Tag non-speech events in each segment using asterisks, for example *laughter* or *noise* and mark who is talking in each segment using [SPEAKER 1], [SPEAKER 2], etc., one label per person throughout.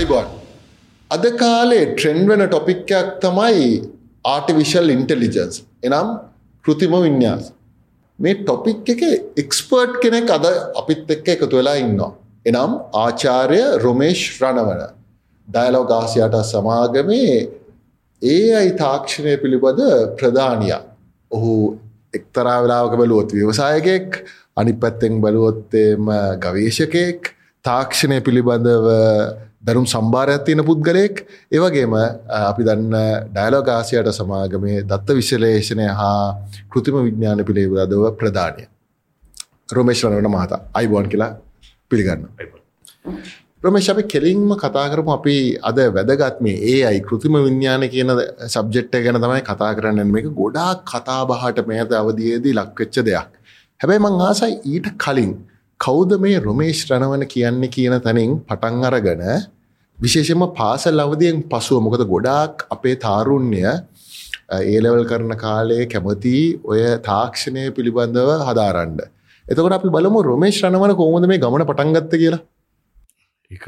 [SPEAKER 1] අයිබන් අද කාලේ ට්‍රෙන්ඩ් වෙන ටොපික්යක් තමයි ආටිවිශල් ඉන්ටෙලිජන්ස් එනම් කෘතිම විඤ්ඥාස මේ ටොපික් එක එක්ස්පර්ට් කෙනෙක් අද අපිත් එක්ක එකතු වෙලා ඉන්නවා. එනම් ආචාර්ය රොමේෂ් රණවන. ඩයලෝගාසියට සමාගමේ ඒ අයි තාක්ෂණය පිළිබඳ ප්‍රධානියක් ඔහු එක්තරා වෙලාවක බලුවොත් ව්‍යවසායකෙක් අනි පැත්තෙන් බලුවොත්තේම ගවේශකයෙක් තාක්ෂණය පිළිබඳව දැනුම් සම්භාරයක් තියෙන පුද්ගලයෙක්. ඒවගේම අපි දන්න ඩයිලෝග ආසියට සමාගමේ දත්ත විශ්ලේෂණය හා කෘතිම විඥාන පිළිබඳව ප්‍රධානය. රොමේශ් වනට මහතා අයිබෝන් කියලා පිළිගන්න. ප්‍රමේශ අපි කෙලින්ම කතා කරමු. අපි අද වැදගත් මේ ඒ අයි කෘතිම විඤ්ඥාන කියන සබ්ජෙට්ට ගැන තමයි කතා කරන්න. මේක ගොඩාක් කතාබහට මෙහත අවදියේදී ලක්වෙච්ච දෙයක්. හැබැයි මං ආසයි ඊට කලින් කෞද මේ රොමේශ් රණවන කියන්න කියන තැනින් පටන් අරගන විශේෂම පාසල් අවදියෙන් පසුව මොකද ගොඩාක් අපේ තාරුණ්‍ය ඒලෙවල් කරන කාලේ කැමති ඔය තාක්ෂණය පිළිබඳව හදාරන්ඩ එතකොට අපි බලමු රොමේශ් රණවන කොහොමද මේ ගමන පටන්ගත්ත කියලා?
[SPEAKER 2] එක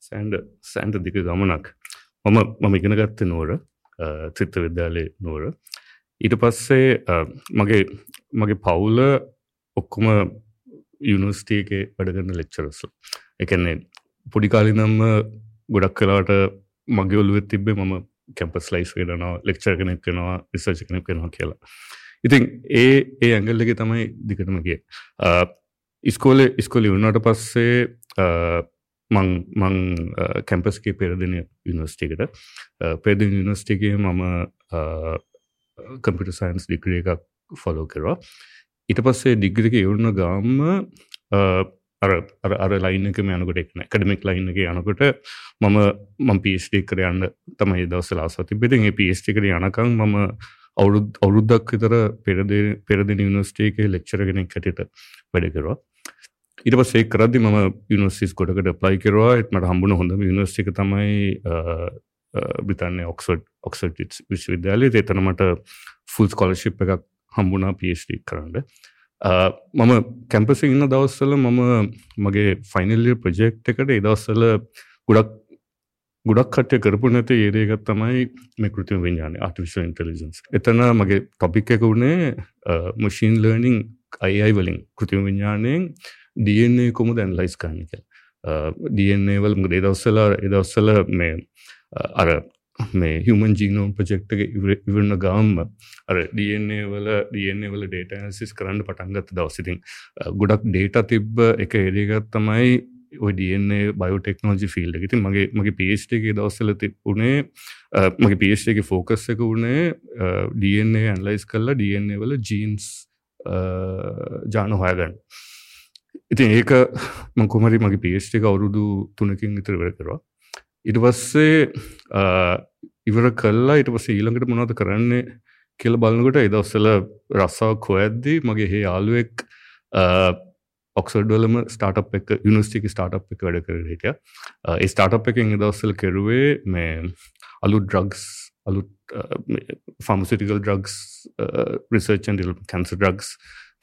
[SPEAKER 2] සෑන්ඩ සෑන්ට දික ගමනක්. මම මම ඉගෙන ගත්ත නෝර චිත්ත විද්‍යාලය නෝර ඊට පස්සේ මගේ මගේ පවුල ඔක්කොම යුනිස්ටේකේ වැඩගන්න ලෙක්චරස් එකන්නේ පොඩිකාලිනම්ම ගොඩක් කලාට මගේ ඔලුවත් තිබේ මම කැම්පස් ලයිස් වෙනවා ලෙක්චර් කෙනෙක් වෙනවා විසර්ච කෙනෙක් වෙනවා කියලා. ඉතින් ඒ ඒ ඇඟල්ලක තමයි දිකටම කිය ඉස්කෝල ඉස්කොලි වුණට පස්සේ මං මං කැම්පස්ගේ පෙරදින යුනිවස්ටිකට පෙරදි යුනිවස්ටිගේ මම කම්පිට සයින්ස් ඩික්‍රිය එකක් ෆොලෝ කරවා. ඊට පස්සේ ඩිග්‍රික ඉවුණ ගාම්ම අර අර ලයිනක යනකොට එක්න කඩමික් ලයින්න එක යනකොට මම මං පිස්ටි කර යන්න තමයි දවසලා සති බෙති ඒ පිස්ටි කර යනකං මම අවුරුද් අවුරුද්දක් විතර පෙරද පෙරදින යුනිස්ටේක ලෙක්චර කෙනෙක් කටට වැඩ කරවා. ඊට පස්සේ කරදදි මම යුනිසිස් කොටකට ප්ලයි කරවා. එත්මට හම්බුණ හොඳ යුනිස්ටික තමයි බ්‍රතාන්‍ය ඔක්සඩ් ඔක්සඩ් විශ්වවිද්‍යාලය. එතනමට ෆුල් ස්කොලශිප් එකක් හම්බුණා පිස්ටි කරන්න. මම කැම්පස ඉන්න දවස්සල මම මගේ ෆයිනල්ලිය ප්‍රජෙක්් එකට එදවස්සල ගොඩක් ගොඩක් කටය කරපු නැත ඒරේගත් තමයි මේ කෘතිම විඤ්ඥාන ආටිවිශල් ඉන්ටලිජන්ස් එතන මගේ ටොපික් එක වුණේ මශීන් ලර්නිං අයියි වලින් කෘතිම විඤ්ඥානයෙන් DNA කොම දැන් ලයිස් කන්න එක DNA වල මුද දවස්සල එදවස්සල මේ අර මේ හමන් ජීනෝම් ප්‍රජෙක්්ක ඉවරන්න ගාම්ම අර DNA වල DNA වල ඩේටසිස් කරන්න පටන්ගත් දවසිතින් ගොඩක් ඩේට තිබ්බ එක එරේගත් තමයි ඔඩන්නේ බයෝටෙක්නෝජි ෆිල්ඩ ති මගේ මගේ පේස්ටගේ දවස්සල තිබුණේ මගේ පේස්ටගේ ෆෝකස් එක වුණේ DNA ඇන්ලයිස් කල්ලා DNA වල ජීන්ස් ජාන හොයගන්න. ඉතින් ඒක මංකුමරි මගේ පේස්ටික අවුරුදු තුනකින් විතර වෙර කරවා. ඉට පස්සේ ඉවර කල්ලා ඉට පස ඊළඟට මොනවද කරන්නේ කියල බලන්නකොට එදවස්සල රස්සාාවක් හොයද්දී මගේ හේ යාලුවෙක් ඔක්සඩ්වලම ස්ටාටප් එක යුනිස්ටික ස්ටාටප් එක වැඩ කර හිටිය. ඒ ස්ටාටප් එකෙන් දවස්සල කෙරුවේ මේ අලු ඩ්‍රග්ස් අලුත් pharmaceutical drugs research and cancer drugs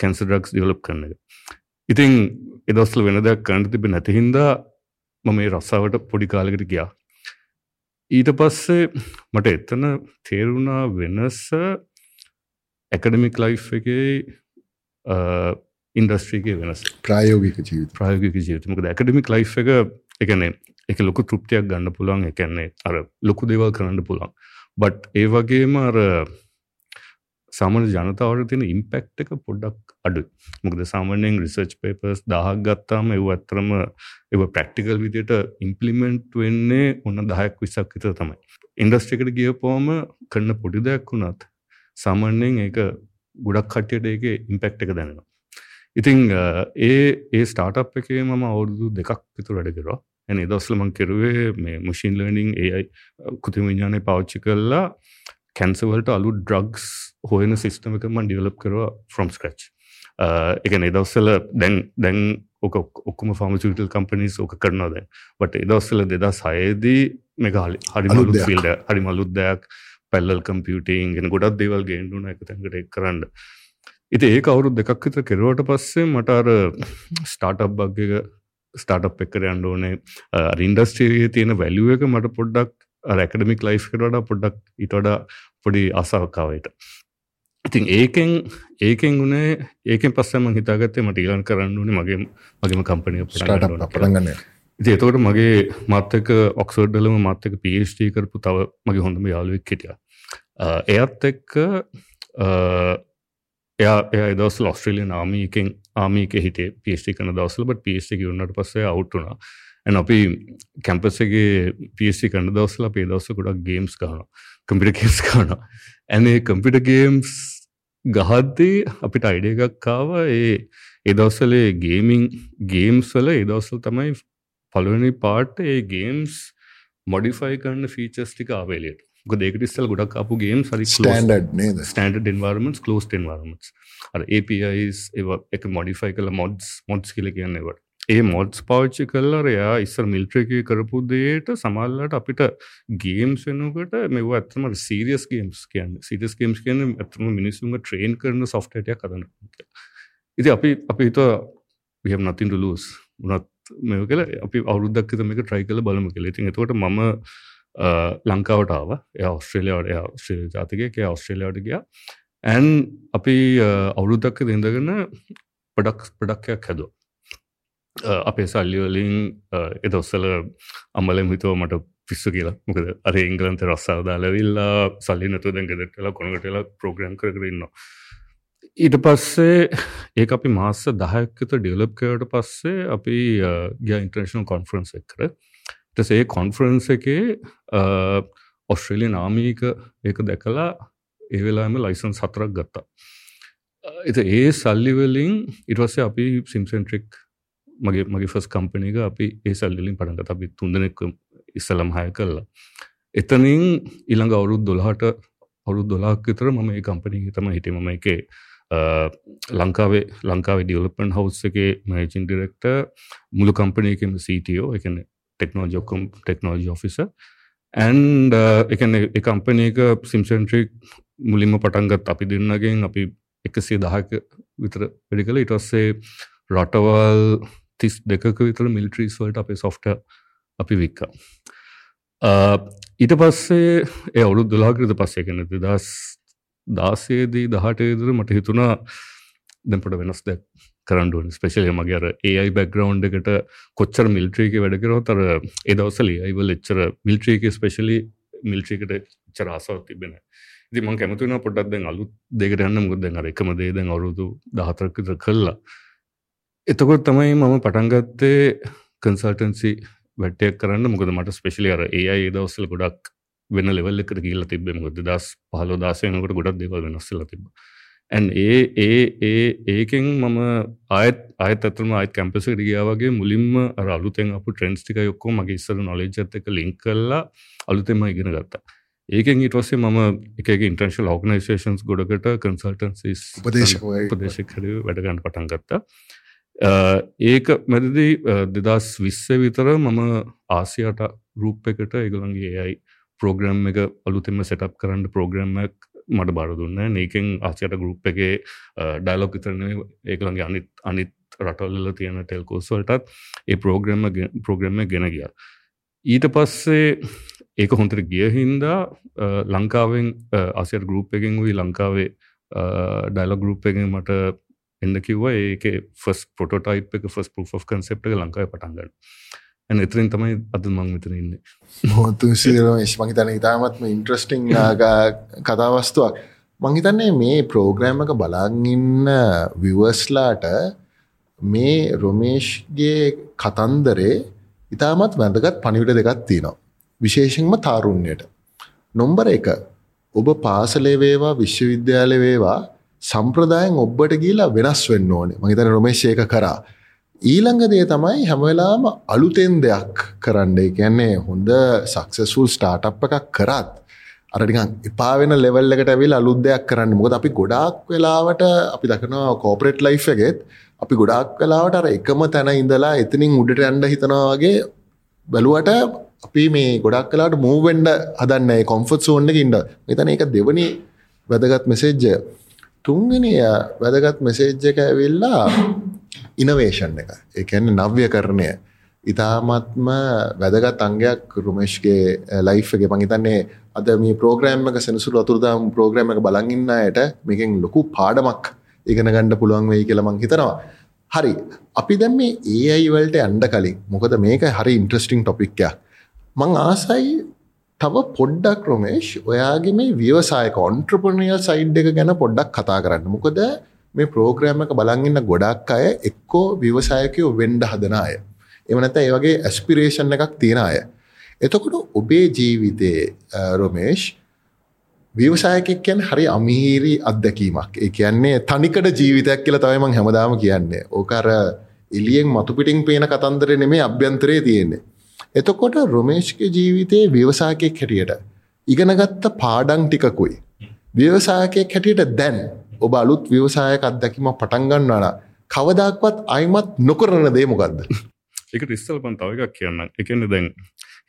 [SPEAKER 2] cancer drugs develop කරන එක. ඉතින් එදස්ල වෙන දෙයක් කණ්ඩ තිබ නැතිහින්දා මම මේ රස්සාාවට පොඩි කාලකට ගියා. ඊට පස්සේ මට එතන තේරුණා වෙනස ඇකඩමික් ලයි් එක ඉන්ඩස්ට්‍රීගේ වෙනස්.
[SPEAKER 1] ප්‍රායෝගික ජීවිත.
[SPEAKER 2] ප්‍රායෝගික ජීවිතමක ඇකඩමික් ලයි් එක එකනේ එක ලොකු තෘප්තියක් ගන්න පුළන් එකන්නේ අර ලොකු දේවල් කරන්න පුළන් බට් ඒ වගේම අර සාමන ජනතාවට තියෙන ඉම්පෙක්් එක පොඩ්ඩක් අඩු මොකද සාමාන්‍යයෙන් රිසර්ච් පේපර්ස් දහක් ගත්තාම එව ඇත්තරම එව ප්‍රක්ටිකල් විදියට ඉම්පලිමෙන්ට් වෙන්නේ ඔන්න දහයක් විසක් විතර තමයි. ඉන්ඩස්ට්‍රිකට ගිය පෝම කරන්න පොඩි දෙයක් වුණත් සාමාන්‍යයෙන් ඒක ගොඩක් කට්ටියට ඒක ඉම්පෙක්් එක දැනෙනවා. ඉතිං ඒ ඒ ස්ටාටප් එකේ මම අවුරුදු දෙකක් විතු වැඩ කරවා. එන දස්ල මං කෙරුවේ මේ මුශීන් ලර්නිං ඒයි කෘති විඤ්ඥානය පෞච්චි කරලා කැන්සවලට අලු ඩ්‍රග්ස් හොයන සිස්ටම එක මන් ඩියලප් කරවා ෆ්‍රම් ස්ක්‍රච් එක එදවස්සල දැන් දැන් ඕක ඔක්කම ෆාමසිටල් කම්පනිස් ඕක කරනවා දැන්. බට එදවස්සල දෙදා සයේදී මෙක හලි හරි මලු ෆිල්ඩ හරි මලුත් දෙයක්. පැල්ලල් කම්පියුටීන් ගෙන ගොඩක් දේවල් ගේන්ඩුන එක තැන්කට එක් කරන්න. ඉති ඒ අවුරු දෙකක් විතර කෙරුවට පස්සේ මට අර ස්ටාටප් බග්ගක ස්ටාටප් එක්කර යන්න ඕනේ. ඉන්ඩස්ට්‍රීයේ තියෙන වැලිුව එක මට පොඩ්ඩක් රැකඩමික් ලයිෆ් කරට පොඩ්ඩක් ඉටඩ පොඩි අසාකාවට ඉතින් ඒකෙන් ඒකෙන් වුණේ ඒකෙන් පස්සම හිතාගත්තේ මට ඊලන් කරන්න ඕනේ මගේ මගේම කම්පනය
[SPEAKER 1] පටන්ගන්න
[SPEAKER 2] ඉති එතකොට මගේ මත්තක ඔක්සෝඩ්ඩලම මත්තක පස්ට කරපු තව මගේ හොඳම යාලුවෙක් හිටිය. එයත් එක්ක එයා එය දවස් ඔස්ට්‍රලිය නාමීකෙන් ආමීක හිටේ පස්ටි කන දවසල බට පස්ටි වන්නට පස්සේ අවුට්ටුනා ඇන අපි කැම්පසගේ පස්ටි කන්න දවසලා පේ දවස ගොඩක් ගේම්ස් ගහන කම්පිට කේස් කාන ඇනේ කම්පිට ගේම්ස් ගහද්දී අපිට අයිඩ එකක් කාව ඒ එදවසලේ ගේමිං ගේම්ස් වල එදවසල් තමයි පලුවනි පාට ඒ ගේම්ස් මොඩිෆයි කරන්න ෆීචස් ටික ආවේලට දෙකට ඉස්සල් ගොඩක් අපපු ගේම් සරි
[SPEAKER 1] ස්ටන්ඩ්
[SPEAKER 2] ස්ටන්ඩ එන්වර්මස් අ APIස් ඒ එක මොඩිෆයි කල මොඩ්ස් මොඩ්ස් කියල කියන්නවට ඒ මොඩ්ස් පාච්චි කල්ලර එයා ඉස්සර මිල්ට්‍රකී කරපු දේට සමල්ලට අපිට ගේම්ස් වෙනකට මෙව ඇත්තම සීරියස් ගේම්ස් කියන්න. සිරිස් ගේම්ස් කියන ඇතම මිනිසුන්ග ට්‍රේන් කරන සොෆ්ටටය කරන ඉති අපි අපි හිත විහම නතින්ට ලූස් උනත් මෙ කල අපි අවුද්දක්ත මේක ට්‍රයි කල බලම කෙල ඉතින් එතකොට මම ලංකාවට ආව. එය ඔස්ට්‍රේලියාවට ඔස්ට්‍රේල ජාතිකය ඔස්ට්‍රේලියාවට ගිය. ඇන් අපි අවුරුද්දක්ක දෙඳගෙන පඩක් පඩක්යක් හැදෝ අපේ සල්ලිවලින් එදොස්සල අම්මලෙන් හිතුව මට පිස්සු කියලා. මොකද අර ඉංගලන්ත රස්සාදාලවිල්ලා සල්ලි නතු දැන් ගෙදටලා කොනකටලා ප්‍රෝග්‍රම් කරන්න ඊට පස්සේ ඒ අපි මාස දහයක්කත ඩියලප් කරට පස්සේ අපි ගිය ඉන්ටර්නශනල් කොන්ෆරන්ස් එක්කර ටසේ කොන්ෆරන්ස් එකේ ඔස්ට්‍රේලිය නාමීක ඒක දැකලා ඒවෙලාම ලයිසන් සතරක් ගත්තා. එත ඒ සල්ලිවලින් ඉටවස්සේ අපි සිම්සෙන්ට්‍රික් මගේ මගේ ෆස් කම්පනක අපි ඒ සල්ලිලින් පටන්ගත අපි තුන්දනෙක් ඉස්සලම් හය කරලා එතනින් ඉළඟ අවුරුත් දොළහට අවුරුත් දොලාක් විතර මම ඒ කම්පනී තම හිටමම එක ලංකාවේ ලංකාවේ ඩියලපන් හවස් එක මජින් ඩිරෙක්ට මුළු කම්පනයකම සීටෝ එකන ටෙක්නෝජොක්කම් ටෙක්නෝජි ඔෆිස ඇන්් එකන එක කම්පනයක සිම්සන්ට්‍රික් මුලින්ම පටන්ගත් අපි දෙන්නගෙන් අපි එකසේ දහක විතර වැඩි කළ. ඉටස්සේ රටවල් තිස් දෙකක විතර මිල්ට්‍රීස් වලට අපේ සොෆ්ට අපි වික්කා. ඊට පස්සේ ඒ අවුරුත් දොලාකරත පස්සේ කෙනෙ දස් දාසේදී දහට ඉදර මට හිතුණා දැපට වෙනස් දැක් කරන්ඩුවන් ස්පේශලය මගේ අර ඒයි බැක්ග්‍රවන්් එකට කොච්චර මිල්ට්‍රීක වැඩකරව තර එදවසල අයිවල් එච්චර මිල්ට්‍රීක ස්පේශලි මිල්ට්‍රීකට චරාසාව තිබෙන දිම කැමතුන පොටත් දැන් අලුත් දෙකට යන්න. මුද දැන් අර එකම දේදැන් අවුරුදු දහතරකත කල්ලා එතකොට තමයි මම පටන්ගත්තේ කන්සල්ටන්සි වැට්ටයක් කරන්න. මොකද මට ස්පෙශලි අර ඒ අයි දවස්සල ගොඩක් වෙන ලෙවල් එකට කියල තිබ මොද දස් පහල දාසයනකට ගොඩක් දෙවල් වෙනස්සල තිබ ඇන් ඒ ඒ ඒ ඒකෙන් මම ආයත් අයත් ඇතරම අයත් කැම්පස රියාවගේ මුලින්ම අලුතෙන් අප ට්‍රන්ස්ටික යොක්කෝ මගේ ඉස්සර නොලෙජත් එක ලිංක් කරලා අලුතෙම ඉගෙන ගත්තා. ඒකෙන් ඉටවස්සේ මම එක ඉන්ටර්ශල් ඕගනයිසේන්ස් ගොඩකට කන්සල්ටන්සිස්
[SPEAKER 1] උපදේශක
[SPEAKER 2] වැඩගන්න පටන් ගත්තා ඒක මැදදී දෙදස් විස්ස විතර මම ආසියට රූප් එකට ඒගළන්ගේ ඒයි ප්‍රෝග්‍රම් එක අලුතෙම සෙටප් කරන්න ප්‍රෝග්‍රම්මක් මට බාර දුන්න. ඒකෙන් ආසියට ගරුප් එක ඩයිලොක් විතරන ඒකළන්ගේ අනිත් අනිත් රටල්ල තියෙන ටෙල්කෝස්වලටත් ඒ ප්‍රෝග්‍රම ප්‍රෝග්‍රම්ම ගෙන ගිය. ඊට පස්සේ ඒක හොන්තර ගිය හින්දා ලංකාවෙන් අසියට ගරුප් එකෙන් වී ලංකාවේ ඩයිලො ගරුප් එකෙන් මට එන්න කිව්ව ඒක ෆස් පොටෝටයිප් එක ෆස් පෝ කන්සෙප් එක ලංකාව පටන්ගන්න ඇන එතරින් තමයි අද මං මෙතන ඉන්න
[SPEAKER 1] මොතු ශ මහිතන ඉතාමත්ම ඉන්ට්‍රස්ටිං කතාවස්තුවක් මංහිතන්නේ මේ ප්‍රෝග්‍රෑම් එක බලාගන්න විවස්ලාට මේ රොමේෂ්ගේ කතන්දරේ ඉතාමත් වැඳගත් පනිවිට දෙකත් තියෙනවා. විශේෂෙන්ම තාරුණ්‍යයට. නොම්බර එක ඔබ පාසලේ වේවා විශ්වවිද්‍යාල වේවා සම්ප්‍රදායෙන් ඔබ්බට ගීලා වෙනස් වෙන්න ඕනේ. මහිතන රොමේශයක කරා. ඊළඟදේ තමයි හැමවෙලාම අලුතෙන් දෙයක් කරන්නේ. කියන්නේ හොඳ සක්සෙසුල් ස්ටාටප් එකක් කරත් අරටිකන් එපාවෙන ලෙවල්ලකට ඇවිල් අලුත් දෙයක් කරන්න. මොකද අපි ගොඩාක් වෙලාවට අපි දකිනවා කෝපරේට් ලයි් එකෙත් අපි ගොඩාක් වෙලාවට අර එකම තැන ඉඳලා එතනින් උඩට ඇන්ඩ හිතනවාගේ බැලුවට අපි මේ ගොඩක් කලාට මූවෙන්ඩ හදන්න කොම්ෆත් සෝන්න ඉන්න. මෙතන එක දෙවනි වැදගත් මෙසේජ්ජය තුන්ගෙන වැදගත් මෙසේජ් එක ඇවිල්ලා ඉනවේෂන් එක. එකන්න නව්‍ය කරණය ඉතාමත්ම වැදගත් අංගයක් රුමේශ්ගේ ලයිෆ්ගේ මහිතන්නේ අද මේ ප්‍රෝග්‍රෑම් එක සෙනසුරු අතුරදාම් ප්‍රෝග්‍රෑම් එක බලඟන්න අයට මේකෙන් ලොකු පාඩමක් ඉගෙන ගණ්ඩ පුළුවන් වෙයි කියල මං හිතනවා. හරි. අපි දැම් මේ ඒ අයිවල්ට අන්ඩ කලින් මොකද මේක හරි ඉන්ට්‍රස්ටිං ටොපික්යක් මං ආසයි තව පොඩ්ඩක් රොමේශ් ඔයාගේ මේ ව්‍යවසාය කොන්ට්‍රපනියල් සයිඩ් එක ගැන පොඩ්ඩක් කතා කරන්න. මොකද මේ ප්‍රෝග්‍රෑම් එක බලංගන්න ගොඩක් අය එක්කෝ ව්‍යවසායකයෝ වෙන්ඩ හදන අය. එමනත ඒ වගේ ඇස්පිරේෂන් එකක් තියෙන අය. එතකොට ඔබේ ජීවිතයේ රොමේෂ් ව්‍යවසායකෙක් කියන් හරි අමීරි අත්දැකීමක්. ඒ කියන්නේ තනිකට ජීවිතයක් කියලා තමයිමං හැමදාම කියන්නේ. ඕකර එලියෙන් මතුපිටිං පේන කතන්දර නෙමේ අභ්‍යන්තරය තියෙන්නේ. එතකොට රොමේෂ්ගේ ජීවිතයේ ව්‍යවසායකෙක් හැටියට ඉගෙනගත්ත පාඩං ටිකකුයි. ව්‍යවසායකයෙක් හැටියට දැන් ඔබ අලුත් ව්‍යවසායක අත්දැකීම පටන්ගන්නවන කවදක්වත් අයිමත් නොකරන දේ මොකක්ද
[SPEAKER 2] එක රිස්සල් පන් තව එකක් කියන්න. එකන්න දැන්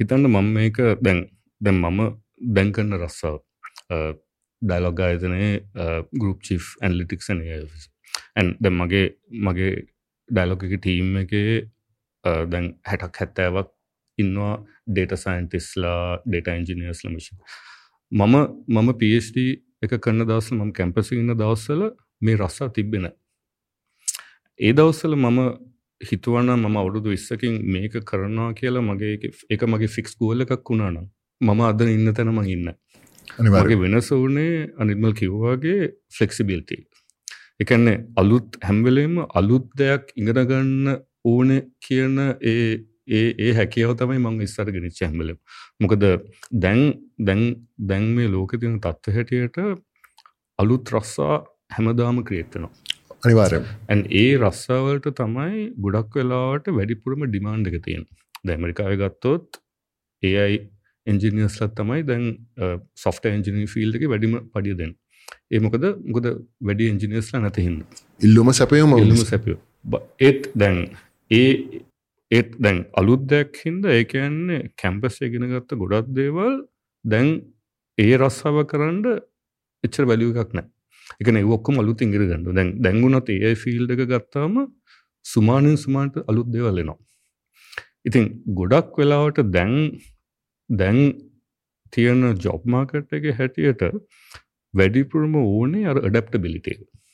[SPEAKER 2] හිතන්න මම මේක දැන් දැන් මම දැන්කන්න රස්සාව. ඩයිලොග් ආයතනයේ ගරුප් චි් ඇන්ලිටික්ස් ඇන් දැ මගේ මගේ ඩයිලොග එක ටීම් එක දැන් හැටක් හැත්තෑවක් ඉන්නවා ඩේට සයින්ටිස්ලා ඩේට ඉන්ජිනියර්ස් ලමිෂ මම මම පD එක කන්න දවසල මම කැම්පසි ඉන්න දවස්සල මේ රස්සා තිබෙන ඒ දවස්සල මම හිතුවන්න මම අවුරුදු විස්සකින් මේක කරනවා කියලා මගේ එක මගේ ෆික්ස් ගෝල එකක් වුණානම් මම අද ඉන්න තැනම ඉන්න මගේ වෙනස වනේ අනිර්මල් කිව්වාගේ ෆලෙක්සිබිල්ටි එකන්නේ අලුත් හැම්වෙලේම අලුත් දෙයක් ඉඟරගන්න ඕන කියන ඒ ඒ ඒ හැකියාව තමයි මං ඉස්සර ගෙනනිච්ච හැමලම්. මොකද දැන් දැන් දැන් මේ ලෝක තින තත්ව හැටියට අලුත් රස්සා හැමදාම ක්‍රියේත්වනවා
[SPEAKER 1] අනිවාරය
[SPEAKER 2] ඇන් ඒ රස්සාවලට තමයි ගොඩක් වෙලාවට වැඩිපුරම ඩිමාන්්ඩ එක තියෙන දැමරිකාව ගත්තොත් ඒයි එන්ජිනියස්ලත් තමයි දැන් සොෆ්ට එන්ජිනී ෆිල්ඩ එක වැඩිම පඩිය දෙන්න. ඒමකද ගොද වැඩි එන්ජිනියස්ලා නැතිහින්න
[SPEAKER 1] ඉල්ලුම සැපයම
[SPEAKER 2] ඉල්ලුම සැපිය ඒත් දැන් ඒ ඒත් දැන් අලුත්දයක් හින්ද ඒකයන්නේ කැම්පස් ගෙන ගත්ත ගොඩක් දේවල් දැන් ඒ රස්සාව කරන්න එච්චර වැලිය එකක් නෑ එකන ඔක්කොම අලුත් ඉංගිර ගන්න දැන් දැංගුණත් ඒ ෆිල්ඩ එක ගත්තාම සුමානයෙන් සුමාන්ට අලුත් දෙවල්ලෙනවා ඉතින් ගොඩක් වෙලාවට දැන් දැන් තියෙන ජොබ්මාකට් එක හැටියට වැඩිපුරම ඕනේ අර ඩප්ටබිලිටේ අලුත්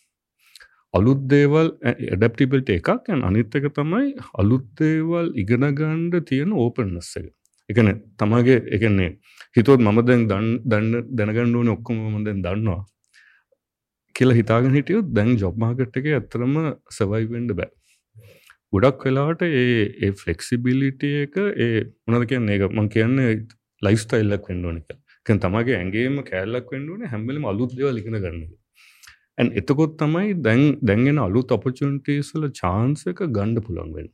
[SPEAKER 2] දේවල් ඩප්ටිබිල්ට එකක්. ඇන් අනිත්තක තමයි අලුත් දේවල් ඉගෙනගණ්ඩ තියෙන ඕපන්නස්ස එක. එකන තමගේ එකන්නේ හිතුවත් මම දැන් දන් දන්න දැනගණ්ඩුවන ඔක්කොම මදෙන් දන්නවා කියලා හිතාගෙන හිටියොත් දැන් ජොබ්මාකට් එක ඇත්තරම සවයිවෙන්ඩ බෑ. ගොඩක් වෙලාට ඒ ඒ ෆලෙක්සිබිලිට එක ඒ මොනද කියන්න ඒ මං කියන්න ලයිස්ටයිල්ලක් වෙන්ඩුවන එක කැන් තමගේ ඇගේම කෑල්ලක් වෙන්ඩුවන හැම්බලම අලුත් දෙව ලිගෙන ගන්න ඇන් එතකොත් තමයි දැන් දැන්ගෙන අලුත් අපචුන්ටේසල චාන්සක ගණ්ඩ පුළන්වෙන්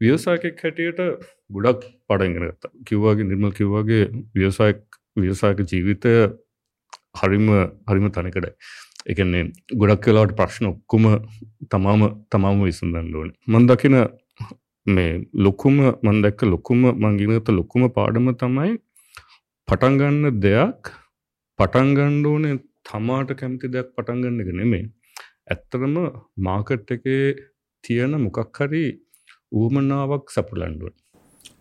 [SPEAKER 2] ව්‍යවසායකෙක් හැටියට ගොඩක් පඩගෙන ගත්ත. කිව්වාගේ නිර්මල් කිව්වාගේ ව්‍යවසායක් ව්‍යවසායක ජීවිතය හරිම හරිම තනිකඩයි. එකන්නේ ගොඩක් කලාට ප්‍රශ්න ඔක්කොම තමාම තමාම විසඳන්න ඕන. මන්දකින මේ ලොකුම මන්දැක්ක ලොකුම මංගිනත ලොකුම පාඩම තමයි පටන්ගන්න දෙයක් පටන්ගණ්ඩෝනේ තමාට කැමති දෙයක් පටන්ගන්න එක නෙමේ ඇත්තරම මාකට් එකේ තියෙන මොකක් හරි ඌමනාවක් සපුලන්ඩුවන්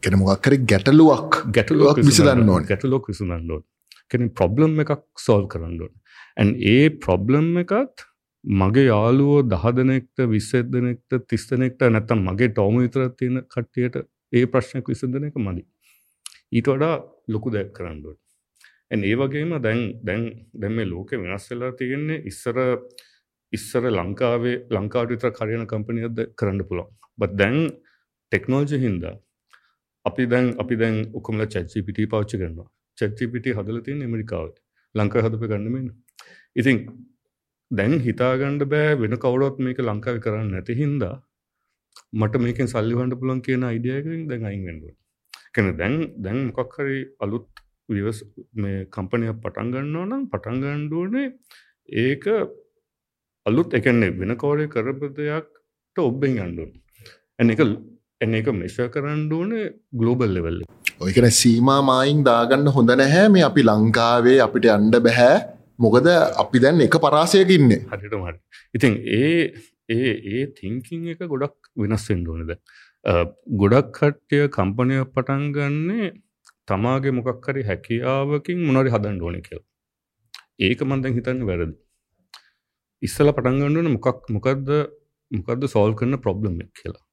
[SPEAKER 1] කෙන මොක්කරි ගැටලුවක්
[SPEAKER 2] ගැටලුවක්
[SPEAKER 1] විසඳන්න ඕන.
[SPEAKER 2] ගැටලොක් විසඳන්නඩුවන් කෙන ප්‍රොබ්ලම් එකක් සෝල් කරන්නඩුවන් ඇන් ඒ ප්‍රොබ්ලම් එකත් මගේ යාලුවෝ දහදනෙක්ට විස්සදනෙක්ට තිස්තනෙක්ට නැත්තම් මගේ ටෝම විතර තියෙන කට්ටියට ඒ ප්‍රශ්නයක් විසඳන එක මදි. ඊට වඩා ලොකු දැක් කරන්නුවට ඇන් ඒ වගේම දැන් දැන් දැම ලෝක වෙනස් වෙලා තියෙන්නේ ඉස්සර ඉස්සර ලංකාවේ ලංකාවට විතර කරයන කම්පනියද කරන්න පුළොන් බත් දැන් ටෙක්නෝජි හින්දා අපි දැන් අපි දැන් ඔකොමල චච්චිපිට පච්ච කරනවා. චච්චිපිට හදල තියෙන ඇමරිකාව. ලංකා හදප ගන්නමෙන් ඉතින් දැන් හිතාගණ්ඩ බෑ වෙන කවුරොත් මේක ලංකාව කරන්න නැති හින්දා මට මේකෙන් සල්ලිවන්ට පුලන් කියන අයිඩියයකින් දැන් අයින් වෙන්ඩුව කැන දැන් දැන් මොකක්හරි අලුත් විවස් මේ කම්පනය පටන්ගන්නවා නම් පටන්ගණ්ඩුවනේ ඒක අලුත් එකන්නේ වෙන කවරය කරප දෙයක්ට ඔබ්බෙන් අන්ඩුවන් ඇ එක එන්න එක මෙෂ කරන්ඩුවනේ ගලෝබල් ලෙවල්ල
[SPEAKER 1] ඔයකන සීමා මායින් දාගන්න හොඳ නැහැ මේ අපි ලංකාවේ අපිට අන්ඩ බැහැ. මොකද අපි දැන් එක පරාසයක ඉන්නේ.
[SPEAKER 2] හරිට මට ඉතින් ඒ ඒ ඒ තිංකින් එක ගොඩක් වෙනස් වෙන්න ඕනේද ගොඩක් කට්ටිය කම්පනය පටන් ගන්නේ තමාගේ මොකක් හරි හැකියාවකින් මොනරි හදන්න ඕනේ කියලා. ඒක මම දැන් හිතන්නේ වැරදි. ඉස්සලා පටන් ගන්න ඕනේ මොකක් මොකද්ද මොකද්ද සෝල්ව් කරන ප්‍රොබ්ලම් එක කියලා.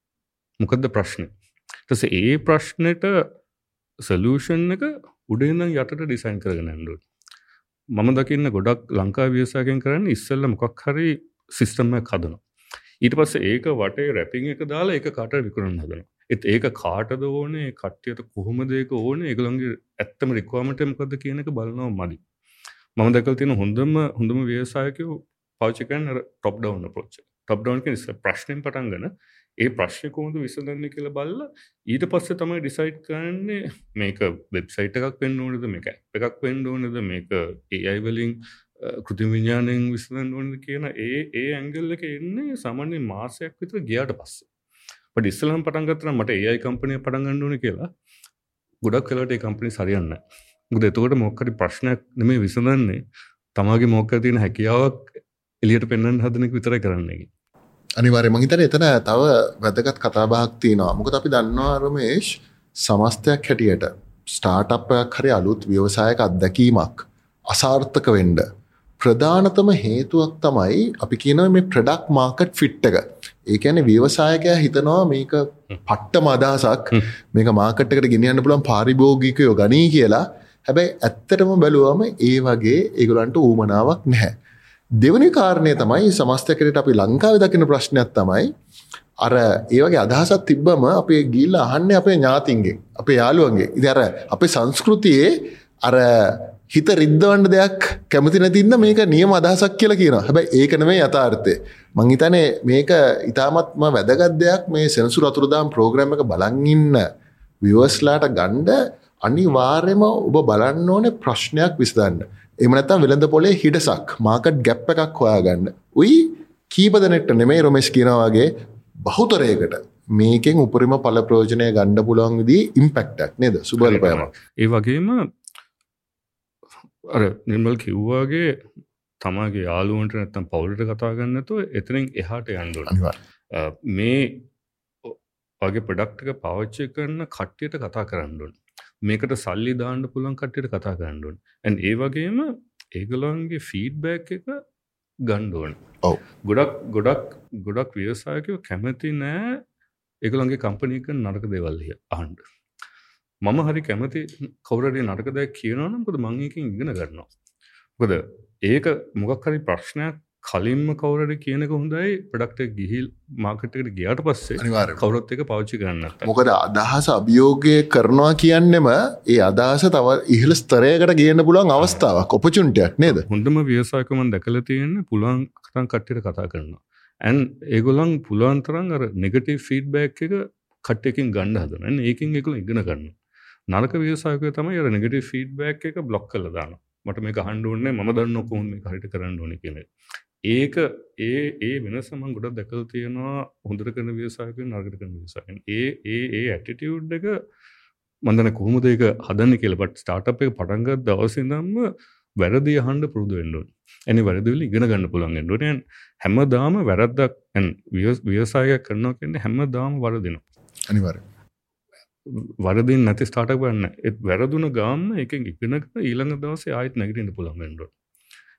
[SPEAKER 2] මොකද්ද ප්‍රශ්නේ? ඊට පස්සේ ඒ ප්‍රශ්නෙට සොලියුෂන් එක උඩින් ඉඳන් යටට ඩිසයින් කරගෙන යන්න ඕනේ. මම දකින්න ගොඩක් ලංකා ව්‍යවසායකයන් කරන්නේ ඉස්සෙල්ලා මොකක් හරි සිස්ටම් එකක් හදනවා. ඊට පස්සේ ඒක වටේ රැපින් එක දාලා ඒක කාට විකුණන්න හදනවා. ඒත් ඒක කාටද ඕනේ කට්ටියට කොහොමද ඒක ඕනේ ඒගොල්ලන්ගේ ඇත්තම රික්වයර්මන්ට් එක මොකද්ද කියන එක බලනවා මදි. මම දැකලා තියෙන හොඳම හොඳම ව්‍යවසායකයෝ පාවිච්චි කරන ටොප් ඩවුන් අප්‍රෝච් එක. ටොප් ඩවුන් කියන්නේ ප්‍රශ්නෙන් පටන් ගන්න ඒ ප්‍රශ්න කොහොමද විසඳන්නේ කියලා බලලා ඊට පස්සේ තමයි ඩිසයිඩ් කරන්නේ මේක වෙබ්සයිට් එකක් වෙන්න ඕනද මේක ඇප් එකක් වෙන්න ඕනද මේක AI වලින් කෘත්‍රිම විඥාණයෙන් විසඳන්න ඕනද කියන ඒ ඒ ඇන්ගල් එක එන්නේ සාමාන්‍යයෙන් මාසයක් විතර ගියාට පස්සේ. බට ඉස්සෙල්ලාම පටන් ගත්තා නම් මට AI කම්පැනියක් පටන් ගන්න ඕනේ කියලා ගොඩක් වෙලාවට ඒ කම්පැනි හරියන්නේ නැහැ. මොකද එතකොට මොකක් හරි ප්‍රශ්නයක් නෙමෙයි විසඳන්නේ තමාගේ මොකක් හරි තියෙන හැකියාවක් එළියට පෙන්වන්න හදන එක විතරයි කරන්නේ.
[SPEAKER 1] අනිවාර්ය මහිතන එතන තව වැදගත් කතාබාක් තියෙනවා මොකද අපි දන්නවා රමේෂ් සමස්තයක් හැටියට ස්ටාර්ට්අප්යක් හරි අලුත් ව්‍යවසායක අත්දැකීමක් අසාර්ථක වෙන්න ප්‍රධානතම හේතුවක් තමයි අපි කියන මේ ප්‍රොඩක්ට් මාකට් ෆිට් එක. ඒ කියන්නේ ව්‍යවසායකයා හිතනවා මේක පට්ටම අදහසක් මේක මාකට් එකට ගෙනියන්න පුළුවන් පාරිභෝගිකයෝ ගනී කියලා. හැබැයි ඇත්තටම බැලුවම ඒ වගේ ඒගොල්ලන්ට ඌමනාවක් නැහැ. දෙවනි කාරණය තමයි සමස්තකරයට අපි ලංකාව දකින ප්‍රශ්නයක් තමයි අර ඒවගේ අදහසත් තිබ්බම අපේ ගිල්ල අහන්න අපේ ඥාතින්ගේ අපේ යාළුවන්ගේ ඉති අර අපේ සංස්කෘතියේ අර හිත රිද්ධවන්ඩ දෙයක් කැමති නැතින්න මේක නියම අදහසක් කියලා කියන හැබැයි ඒකන මේ යථාර්ථය. මංහිතනේ මේක ඉතාමත්ම වැදගත් දෙයක් මේ සෙනසු රතුරදාම් ප්‍රෝග්‍රම එක බලංඉන්න විවස්ලාට ගණ්ඩ අනිවාර්යම ඔබ බලන්න ඕනේ ප්‍රශ්නයක් විසදන්න එමනත්තම් වෙළඳ පොලේ හිඩසක් මාකට් ගැප් එකක් හොයාගන්න. උයි කීප දෙනෙක්ට නෙමේ රොමෙස් කියනවාගේ බහුතරයකට මේකෙන් උපරිම පල ප්‍රෝජනය ගණ්ඩ පුළුවන්දී ඉම්පෙක්ටක් නේද? සුබල්පයම
[SPEAKER 2] ඒ වගේම අර නිර්මල් කිව්වාගේ තමාගේ යාලුවන්ට නැත්තම් පවුලට කතා ගන්නතු එතනින් එහාට යන්ඩුව මේ වගේ ප්‍රඩක්්ක පවච්චය කරන කට්ටියට කතා කරන්නුන් මේකට සල්ලි දාන්න පුළන් කට්ටියට කතා ගණ්ඩුවන් ඇන් ඒ වගේම ඒගොලන්ගේ ෆීඩ්බැක් එක ගණ්ඩුවන්
[SPEAKER 1] ඔව.
[SPEAKER 2] ගොඩක් ගොඩක් ගොඩක් ව්‍යවසායකයෝ කැමති නෑ ඒගොලන්ගේ කම්පනීක නරක දෙවල්ලිය අහන්ඩ මම හරි කැමති කවරට නරක දැක් කියනවනම්කද මංකින් ඉගෙන ගන්නවා. කොද ඒක මොකක් හරි ප්‍රශ්නයක් කලින්ම කවරට කියනක හොඳයි ප්‍රඩක්ට ගිහිල් මාකටකට ගියාට පස්සේ කවරොත් එක පෞච්චි කරන්න
[SPEAKER 1] මොකද අදහස අභියෝගය කරනවා කියන්නෙම ඒ අදහස තව ඉහළ ස්තරයකට ගන්න පුළන් අවස්ථාවක් ඔපචුන්ටයක් නේද?
[SPEAKER 2] හොඳම ව්‍යසායකමන් දැකල තියෙන්න පුළන් කතන් කට්ටිට කතා කරනවා. ඇන් ඒගොලන් පුළන්තරන් අර නෙගටව ෆීඩ්බැක් එක කට්ටකින් ගණ්ඩ හදන ඒකින් එකකු ඉගෙන ගන්න නරක ව්‍යසායකය තමයි අර නෙගටව ෆීඩ්බැක් එක බ්ලොක් කල දාන මට මේ හන්ඩුවන්නේ ම දන්න කොහොම හරිට කරන්න ඕන කියල. ඒක ඒ ඒ වෙනසමන් ගොඩ දැකල් තියෙනවා හොඳර කරන ව්‍යසායක නර්ගට කරන විසායන් ඒ ඒ ඒ ඇටිටියුඩ් එක මන්දන කොහොමද ඒක හදන්න කියලබට ස්ටාර්ට් එක පටන්ගත් දවසිදම්ම වැරදි හන්ඩ පුරුදු වෙන්ඩුවන් ඇනි වැරදිවල ඉගෙන ගන්න පුළන් ෙන්ඩුවනයන් හැම දාම වැරද්දක් ඇන් ව්‍යවසාය කරනවා කියන්න හැම දාම වරදින
[SPEAKER 1] අනිවර
[SPEAKER 2] වරදින් නැති ස්ටාටක් වන්න එත් වැරදුන ගාම එක ඉගෙනක ඊළඟ දවසේ ආයත් නැගටට පුළන් ෙන්ඩුව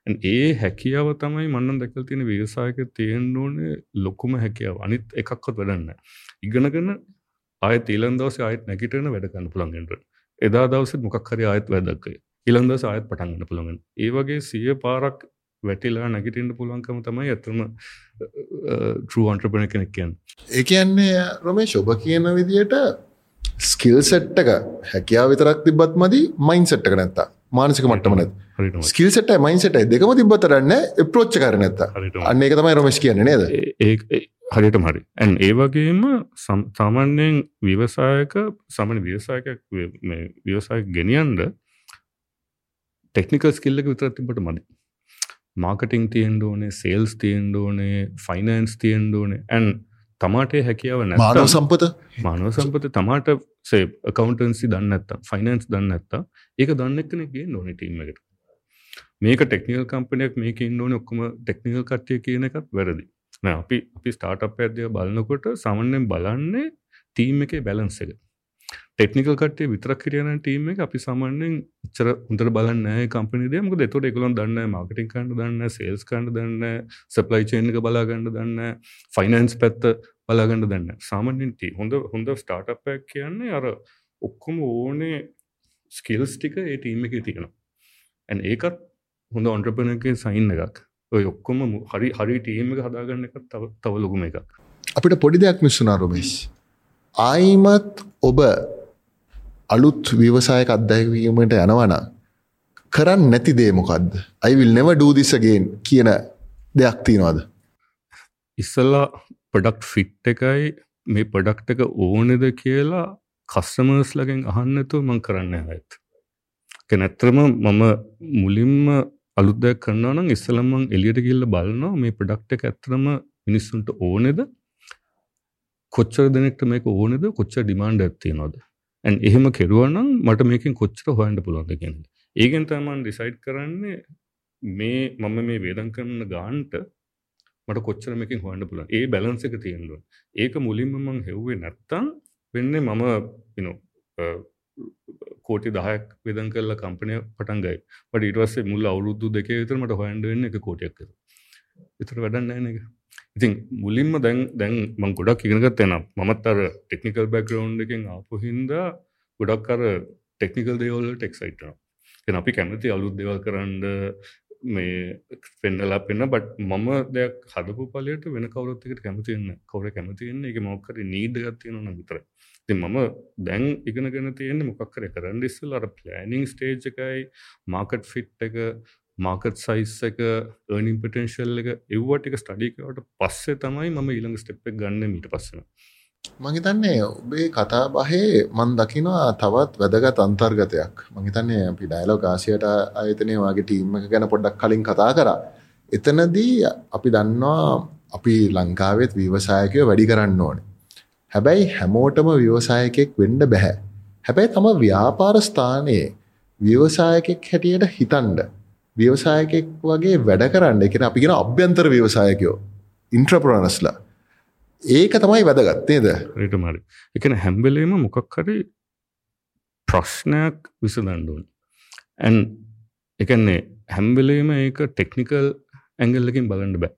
[SPEAKER 2] ඒ හැකියාව තමයි මන්නන් දැකල් තියෙන ව්‍යවසායක තියෙන්න ඕනේ ලොකුම හැකියාව. අනිත් එකක්වත් වැඩන්න ඉගෙනගෙන ආයත් ඊළන් දවසේ ආයත් නැගිටන වැඩ ගන්න පුළුවන්ගෙන්ට එදා දවසෙත් මොකක් හරි ආයත් වැදක්ක ඊළන් දවස ආයත් පටන් ගන්න පුළුවන් ඒ වගේ සිය පාරක් වැටිලා නැගිටින්න පුළුවන්කම තමයි ඇතම ට්‍රු අන්ට්‍රපන කෙනෙක් කියන්න.
[SPEAKER 1] ඒ කියන්නේ රොමේ ශොභ කියන විදියට ස්කිල් සෙට්ටක හැකියාව විතරක් තිබත් මදි මයින් සෙට්ටක නැත්තා මානසික මට්ටමනත් ස්කිල් සට මයින් සට දෙකම තිබතරන්න එප්‍රෝච්ච කරනත්ත අන්න එක තමයි. රොමස් කියන්න නේද?
[SPEAKER 2] ඒ හරිට හරි. ඇන් ඒ වගේම සාමාන්‍යයෙන් විවසායක සමන ව්‍යවසායක ව්‍යවසාය ගෙනියන්ඩ ටෙක්නිකල් ස්කිල්ලක විතර තිබට මදි. මාකටිං තියෙන්ඩ ඕනේ සේල්ස් තියෙන්ඩ ඕනේ ෆයිනන්ස් තියෙන්ඩ ඕනේ. ඇන් තමාටේ හැකියාව
[SPEAKER 1] මානව සම්පත?
[SPEAKER 2] මානව සම්පත තමාට සේ කකවන්ටන්සි දන්න ඇත්ත ෆයිනන්ස් දන්න ඇත්තා ඒක දන්න එක්කනගේ නොන ටීමකට මේක ටෙක්නිකල් කම්පනයක් මේක ඉන්නඕන ඔක්කම ටෙක්නිකල් කට්ටිය කියන එකත් වැරදි. නෑ අපි අපි ස්ටාර්ට් ඇදදිය බලන්නකොට සමන්යෙන් බලන්නේ ටීම් එකේ බැලන්ස එක ටෙක්නිකල් කටේ විතරක් කිරියන ටීම එක අපි සාමාන්‍යෙන් චර උන්තර බලන්න කම්පනි දමක දෙතොට එකලොන් දන්න මාර්කටින් කන්න දන්න සේල්ස් කන්න දන්න සපලයි චේන් එක බලාගන්න දන්න ෆයිනන්ස් පැත්ත බලාගන්න දන්න සාමන්‍යෙන් ටී හොඳ හොඳ ස්ටාර්ට්පයක් කියන්නේ අර ඔක්කොම ඕනේ ස්කිල්ස් ටික ඒ ටීම එක තියෙනවා. ඇන් ඒකත් හොඳ ඔන්ට්‍රපනගේ සයින්න එකක්. ඔය ඔක්කොම හරි හරි ටීම එක හදාගන්න එක තව තව ලොකුම එකක්.
[SPEAKER 1] අපිට පොඩි දෙයක් මිස්සුනා රොමේශ් ආයිමත් ඔබ අලුත් ව්‍යවසායක අත්දැකවීමට යනවන කරන්න නැති දේමොකක්ද අයිවිල් නෙව ඩූදිසගෙන් කියන දෙයක් තියෙනවාද?
[SPEAKER 2] ඉස්සල්ලා පඩක්් ෆිට් එකයි මේ පඩක්ට එක ඕනෙද කියලා කස්සමර්ස් ලගෙන් අහන්නතු මං කරන්න ඇත් නැත්තරම මම මුලින්ම අලුත්දයක් කරන්නනම් ඉස්සලමං එලියට කිල්ල බලන්නවා මේ ප්‍රඩක්ට එක ඇත්තරම මිනිස්සුන්ට ඕනෙද? කොච්චර දෙනෙක්ට මේක ඕනෙද? කොච්ච ඩිමාන්ඩ ඇත්තිය නොද ඇන් එහෙම කෙරුවනම් මට මේකින් කොච්චර හොයන්ට පුළුවන්ද කියෙන ඒගෙන් තමන් ඩිසයිඩ් කරන්නේ මේ මම මේ වේදන් කරන්න ගාන්ට මට කොච්චර මේකින් හොයන්ට පුලන් ඒ බැලන්ස එක තියෙන්දුව ඒක මුලින්ම මං හෙව්වේ නැත්තම් වෙන්නේ මම කෝටි දහයක් වෙදන් කරලා කම්පනය පටන්ගයි පට ඉටවස්සේ මුල් අවුරුදු දෙක විතර මට හොයන්ඩ වෙන්න එක කෝටයක් විතර. වැඩන්න නෑන එක ඉතින් මුලින්ම දැන් දැන් මං ගොඩක් ඉගෙනගත් එනම් මමත් අර ටෙක්නිකල් බැක්ග්‍රවන්් එකෙන් ආපු හින්දා ගොඩක් අර ටෙක්නිකල් දේවල් ටෙක්සයිටන එ අපි කැමති අලුත් දෙවල් කරන්න මේ පෙන්නලා පෙන්න්න බට මම දෙයක් හදපු පලට වෙන කවරත්කට කැමතින්න කවර කැමතියන්න එක මොක්කර නීඩ ගත්තියන විතර ති මම දැන් ඉගෙනගෙන තියෙන්නේ මොකක්කර කරන්න ඉස්සල් අර පලෑනිං ස්ටේජ් එකයි මාකට් ෆිට් එක මාකට් සයිස් එක ඒනිින් පටන්ශල් එක එව්වටික ස්ටඩිකවට පස්සේ තමයි මම ඊළඟ ස්ටෙප් එක ගන්න මීට පස්සන
[SPEAKER 1] මහිතන්නේ ඔබේ කතා බහේ මන් දකිනවා තවත් වැදගත් අන්තර්ගතයක් මහිතන්නේ අපි ඩයිලෝ කාසියට අයතනය වගේ ටීම් එක ගැන පොඩ්ඩක් කලින් කතා කරා එතනදී අපි දන්නවා අපි ලංකාවෙත් වීවසායකය වැඩි කරන්න ඕනේ හැබැයි හැමෝටම ව්‍යවසායකෙක් වෙන්න බැහැ. හැබැයි තම ව්‍යාපාර ස්ථානයේ ව්‍යවසායකෙක් හැටියට හිතන්ඩ. ව්‍යවසායකෙක් වගේ වැඩ කරන්න. එකෙන අපිගෙන අභ්‍යන්තර ව්‍යවසායකයෝ. ඉන්ට්‍රපරනස්ලා ඒක තමයි වැදගත්තේද
[SPEAKER 2] රටමරි එකන හැම්බෙලේම මොකක් හරි ප්‍රශ්නයක් විසදන්ඩුවන් ඇන් එකන්නේ හැම්බෙලේම ඒක ටෙක්නිකල් ඇංගල්ලකින් බලන්න බෑ.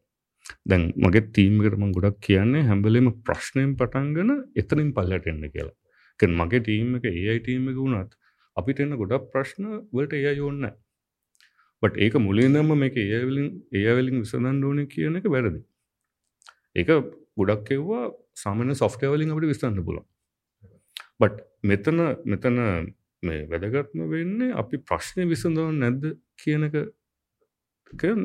[SPEAKER 2] දැන් මගේ තීමකටම ගොඩක් කියන්නේ හැම්බලෙම ප්‍රශ්නයෙන් පටන්ගන එතනින් පල්ලට එන්න කියලා. කන් මගේ ටීම එක ඒයි ටීම එක වුණත් අපිට එන්න ගොඩක් ප්‍රශ්න වලට එය යොන්න බට ඒක මුලින්දම මේක ඒවලින් ඒවලින් විසඳන් ඕන කියන එක වැරදි. ඒක ගොඩක් එව්වා සාමන සොෆ්ටවලින් අපට විස්තන්න පුල බට් මෙතන මෙතන මේ වැදගත්ම වෙන්නේ අපි ප්‍රශ්නය විසඳව නැද්ද කියනක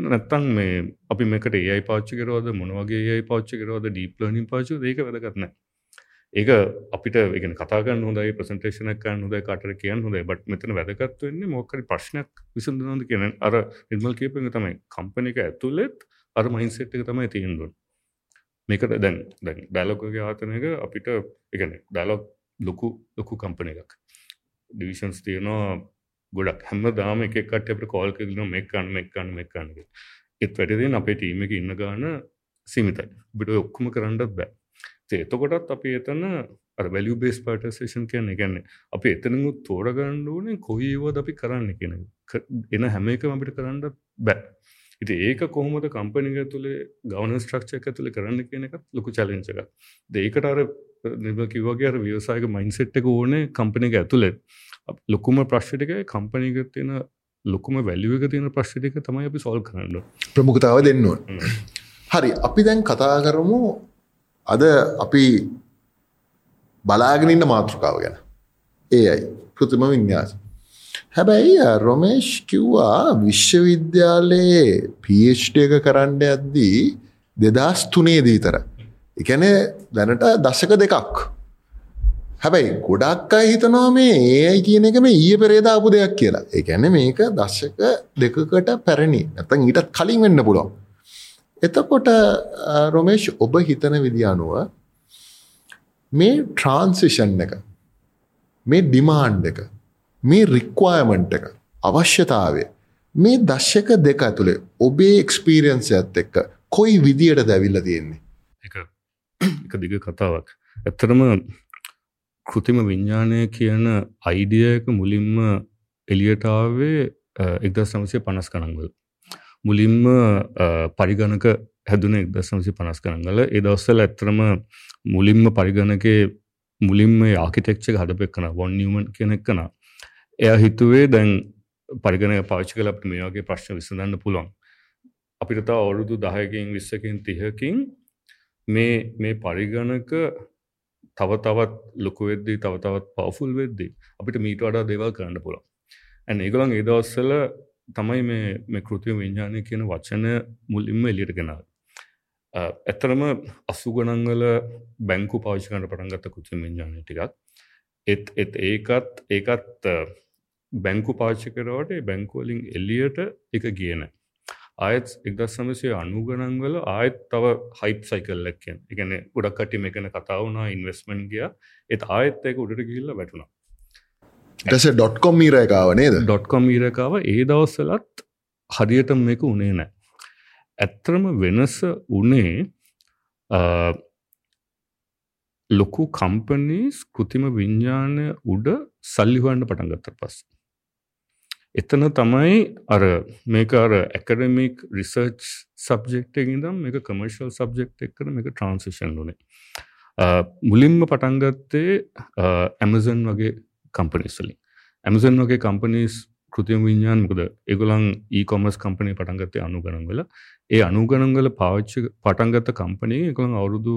[SPEAKER 2] නැත්තං මේ අපි මේකට ඒයි පාච්චි කරවද මොනවගේ ඒයි පාච්චි කරවද ඩීප්ලනින් පාචු ඒක වැදගත්න ඒක අපිට එක කතාගන්න හොඳයි ප්‍රසන්ටේෂනක් කන්න හොද කට කියන්න හොඳයි බට මෙතන වැදගත් වෙන්නේ මොකරි ප්‍රශ්නයක් විසඳනද කියන අර නිර්මල් කේපක තමයි. කම්පන එක ඇතුලෙත් අර මයින්සෙට් එක තමයි තියෙන්දුන් මේකට දැන් දැන් ඩැලොකගේ ආතන එක අපිට එකන ඩැලොක් ලොකු ලොකු කම්පන එකක්. ඩිවිෂන්ස් තියෙනවා ගොඩක්. හැම දාම එකකට අපට කෝල් කරන මෙක්කන්න මෙක්කන්න මෙක්කන්නක එත් වැඩදෙන් අපේ ටීම එක ඉන්න ගාන සිමිතයි. බිට ඔක්කොම කරන්නත් බෑ. එතකොටත් අපි එතන වැලිය බේස් පටසේෂන් කියන ගැන්න අපි එතනගුත් තෝරගණ්ඩුවනේ කොයිවද අපි කරන්න කියෙන එන හැම එක අපිට කරන්න බෑ. ඉති ඒක කොහොමද කම්පනික තුළේ ගවන ස්ට්‍රක්ෂක තුළ කරන්න කියන එකත් ලොකු චලෙන්චක දේකට අර නිර්ම කිවගේ ව්‍යවසායක මයින්සෙට් එක ඕනේ කම්පනික ඇතුළේ ලොකුම ප්‍රශ්ටික කම්පනීක තියෙන ලොකුම වැලිුවක තියෙන ප්‍රශ්ටික තමයි අපි සොල් කරන්න
[SPEAKER 1] ප්‍රමුඛතාව දෙන්නුව හරි අපි දැන් කතා කරමු අද අපි බලාගෙනන්න මාතෘකාව ගැන. ඒ අයි. කෘතිම විඤ්ඥාස හැබැයි රොමේෂ් කිව්වා විශ්වවිද්‍යාලයේ පීෂ්ට එක කරන්න ඇද්දී දෙදස් තුනේ දීතර එකන දැනට දශක දෙකක්. හැබැයි ගොඩක් අය හිතනවා මේ ඒයි කියන එක මේ ඊය පෙරේදාපු දෙයක් කියලා. එකැන මේක දශක දෙකකට පැරණි. නැතන් ඊටත් කලින් වෙන්න පුළොන් එතකොට රොමේෂ් ඔබ හිතන විදි අනුව මේ ට්‍රාන්සිෂන් එක මේ ඩිමාන්් එක මේ රික්වායමන්ට් එක අවශ්‍යතාවය මේ දශ්‍යක දෙක ඇතුළේ ඔබේ එක්ස්පීරියන්ස ඇත් එක්ක කොයි විදියට දැවිල්ල තියෙන්නේ?
[SPEAKER 2] එක එක දිග කතාවක්. ඇත්තරම කෘතිම විඤ්ඥානය කියන අයිඩියක මුලින්ම එලියටාවේ එක්දස් සමසය පනස් කනංගල මුලින්ම පරිගණක හැදුන එක්දස් සමසි පනස් කනංගල එදවස්සල ඇත්තරම මුලින්ම පරිගණකේ මුලින්ම ආකිටෙක්ෂ හඩපෙක් කන වොන් නිියමන් කෙනෙක් කන එය හිතුවේ දැන් පරිගණය පාචි කල අපට මේ වගේ ප්‍රශ්න විසඳන්න පුළුවන්. අපිට තා අවුරුදු දහයකින් විස්සකින් තිහකින් මේ මේ පරිගණක තව තවත් ලොකු වෙද්දී තව තවත් පවෆුල් වෙද්දී අපිට මීට වඩා දේවල් කරන්න පුළුවන්. ඇන් ඒගොලන් ඒදවස්සල තමයි මේ මේ කෘතිය විඤ්ඥානය කියන වචන මුලින්ම එලියට ගෙනාව. ඇත්තරම අසුගනංගල බැංකු පාවිච්කනට පටන්ගත්ත කෘති විඤ්ඥානය ටිකක්. එත් එත් ඒකත් ඒකත් බැංකු පාච්චකරවට බැංකුවලින් එල්ලියට එක කියන ආයත් එක්දස් සමසය අනුගනන්වල ආයත් තව හයිප් සයිකල්ලක්කෙන් එකන ගොඩක් කටි එකන කතාවනා ඉන්වස්මන්් ගිය. එත් ආයත් එක උඩට ගිල්ල වැටුණා.
[SPEAKER 1] ටස ඩොට්කොම් මීරකාව නේද?
[SPEAKER 2] ඩොට්කොම් ඊරකාව ඒ දවස්සලත් හරියට මේක උනේ නෑ. ඇත්තරම වෙනස උනේ ලොකු කම්පනීස් කෘතිම විඤ්ඥානය උඩ සල්ලිහුවන්න පටන්ගත්තර පස් එතන තමයි අර මේක අර ඇකඩමික් රිසර්ච් සබ්ජෙක්ටකිදම් මේක කමර්ශල් සබ්ජෙක්් එක්කන මේක ට්‍රන්සිෂන් වනේ මුලින්ම පටන්ගත්තේ ඇමසන් වගේ කම්පනිස්වලින් ඇමසන් වගේ කම්පනිස් කෘතියම විඤ්ඥාන් මොකද එගොලන් ඒකොමස් කම්පනය පටන්ගත්තේ අනුගනන්ගල ඒ අනුගනන්ගල පාච්චි පටන්ගත්ත කම්පනය එකළන් අවුරුදු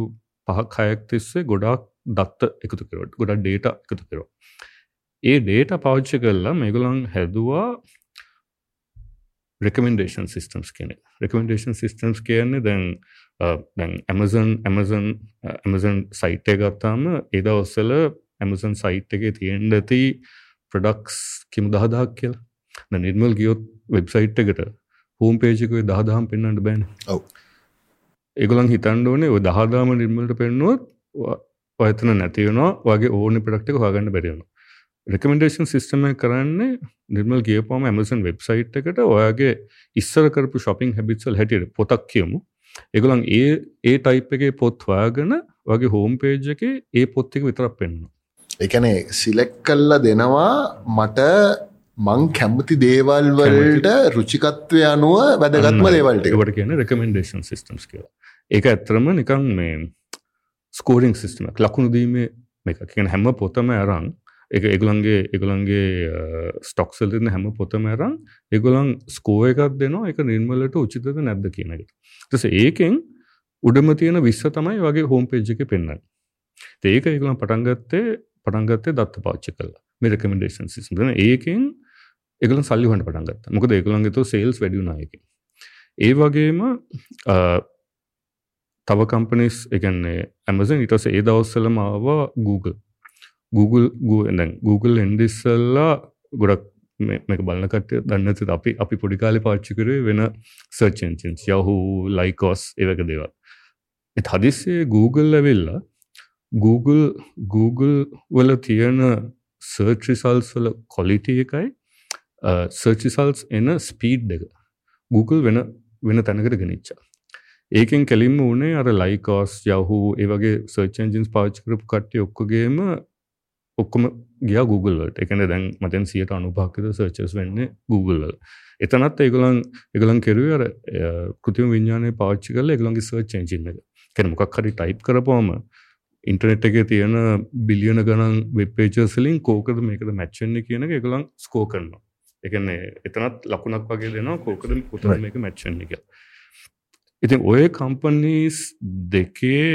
[SPEAKER 2] පහක් හයක් තිස්සේ ගොඩක් දත්ත එකතු කරට ගොඩක් ඩේට එකතු කරෝ ඒ ඩේට පෞච්චි කරලා මේගොලන් හැදවා රෙකමෙන්ඩේෂන් සිිස්ටම්ස් කියන රෙකමෙන්ඩේෂන් සිිස්ටම්ස් කියන්නේ දැන් දැන් ඇමසන් ඇමසන් ඇමසන් සයිට් ගත්තාම ඒද ඔස්සල ඇමසන් සයිට් එක තියෙන්ට ඇති ප්‍රඩක්ස් කිමු දහදහක් කියලා. නිර්මල් ගියොත් වෙබ්සයිට් එකට හෝම් පේජිකුව දහදාම් පෙන්න්නට බෑන්.
[SPEAKER 1] ඔව.
[SPEAKER 2] ඒගොලන් හිතන්ඩ ඕනේ ඔය දහදාම නිර්මලට පෙන්නුවත් ඔයතන නැතිවනවා වගේ ඕන ප්‍රක්ටක හගන්න බැරිවෙන රෙකමෙන්ඩේෂන් සිිස්ටම කරන්නේ නිර්මල් ගියපම ඇමසන් වෙබ්සයිට් එකට ඔයාගේ ඉස්සර කරපු ශොපින් හැබිත්සල් හැටියට පොතක් කියමු. එගොලන් ඒ ඒ ටයිප් එකේ පොත් හොයාගෙන වගේ හෝම් පේජ් එක ඒ පොත්තික විතරක් පෙන්න්න
[SPEAKER 1] එකනේ සිලෙක් කල්ල දෙනවා මට මං කැමති දේවල් වලට රුචිකත්වය අනුව වැදගත්ම දේවල්ට
[SPEAKER 2] වට කියන රෙකමෙන්ඩේෂන් සිිස්ටම්ස් කියලා. ඒක ඇත්තරම නිකං මේ ස්කෝරිං සිිස්ටමක් ලකුණු දීමේ මේක කියන හැම පොතම අරං එක එගුලන්ගේ එගුලන්ගේ ස්ටොක්සල්තින හැම පොතම ඇරම් එගොලන් ස්කෝ එකක් දෙනවා. එක නිර්මලට උචිතද නැද්ද කියනක තස ඒකෙන් උඩම තියෙන විස්ස තමයි වගේ හෝම් පේජ්ජක පෙන්න්න ඒක ඒගලන් පටන්ගත්තේ පටන්ගත්තේ දත්ත පාච්චි කල්ලා මේ රකමඩේෂන් සිස්ටන ඒකෙන් එකගල සල්ලිහට පටන්ගත්ත මොකද එකගලන්ගේ තු සේල්ස් වැඩියුනායක ඒ වගේම තව කම්පනිස් එකන්නේ ඇමසන් ඉටස ඒ දවස්සලම ආවා Google. Google දැන් Google එන්ඩිස්සල්ලා ගොඩක් මේක බලන්නකට දන්නති අපි අපි පොඩිකාලි පාච්චි කරේ වෙන සර්චෙන්චන්ස් යහු ලයිකෝස් ඒවක දේවල්. එත් හදිස්සේ Google ලැවෙල්ලා Google Google වල තියෙන සර්චිසල්ස් වල කොලිටිය එකයි සර්චිසල්ස් එන ස්පීඩ් එක. Google වෙන වෙන තැනකට ගෙනනිච්චා ඒකෙන් කෙලින්ම වනේ අර ලයිකෝස් යහු ඒවගේ සර්චන්ජන්ස් පාච්චි කරපු කට්ටි ඔක්කොගේම ඔක්කොම ගිය Googleලට එකන දැන් මතන් සියට අනුපාක්කත සර්චස් වෙන්න Googleල එතනත් ඒගලන් එකලන් කෙරුව අර කෘතිම විඤ්ඥානය පාච්චි කල එකලන්ගේ සර්ච් එංචින්න එක. කැන මොකක් හරි ටයිප් කරපවම ඉන්ටනෙට් එක තියෙන බිලියන ගණන් වෙබ්පේචස්ලින් කෝකද මේකද මැච්චන්න කියන එකලන් ස්කෝ කරනවා. එකන්නේ එතනත් ලකුණක් වගේ දෙනවා කෝකද පුත මේක මැච්චන්න එක ඉතින් ඔය කම්පනීස් දෙකේ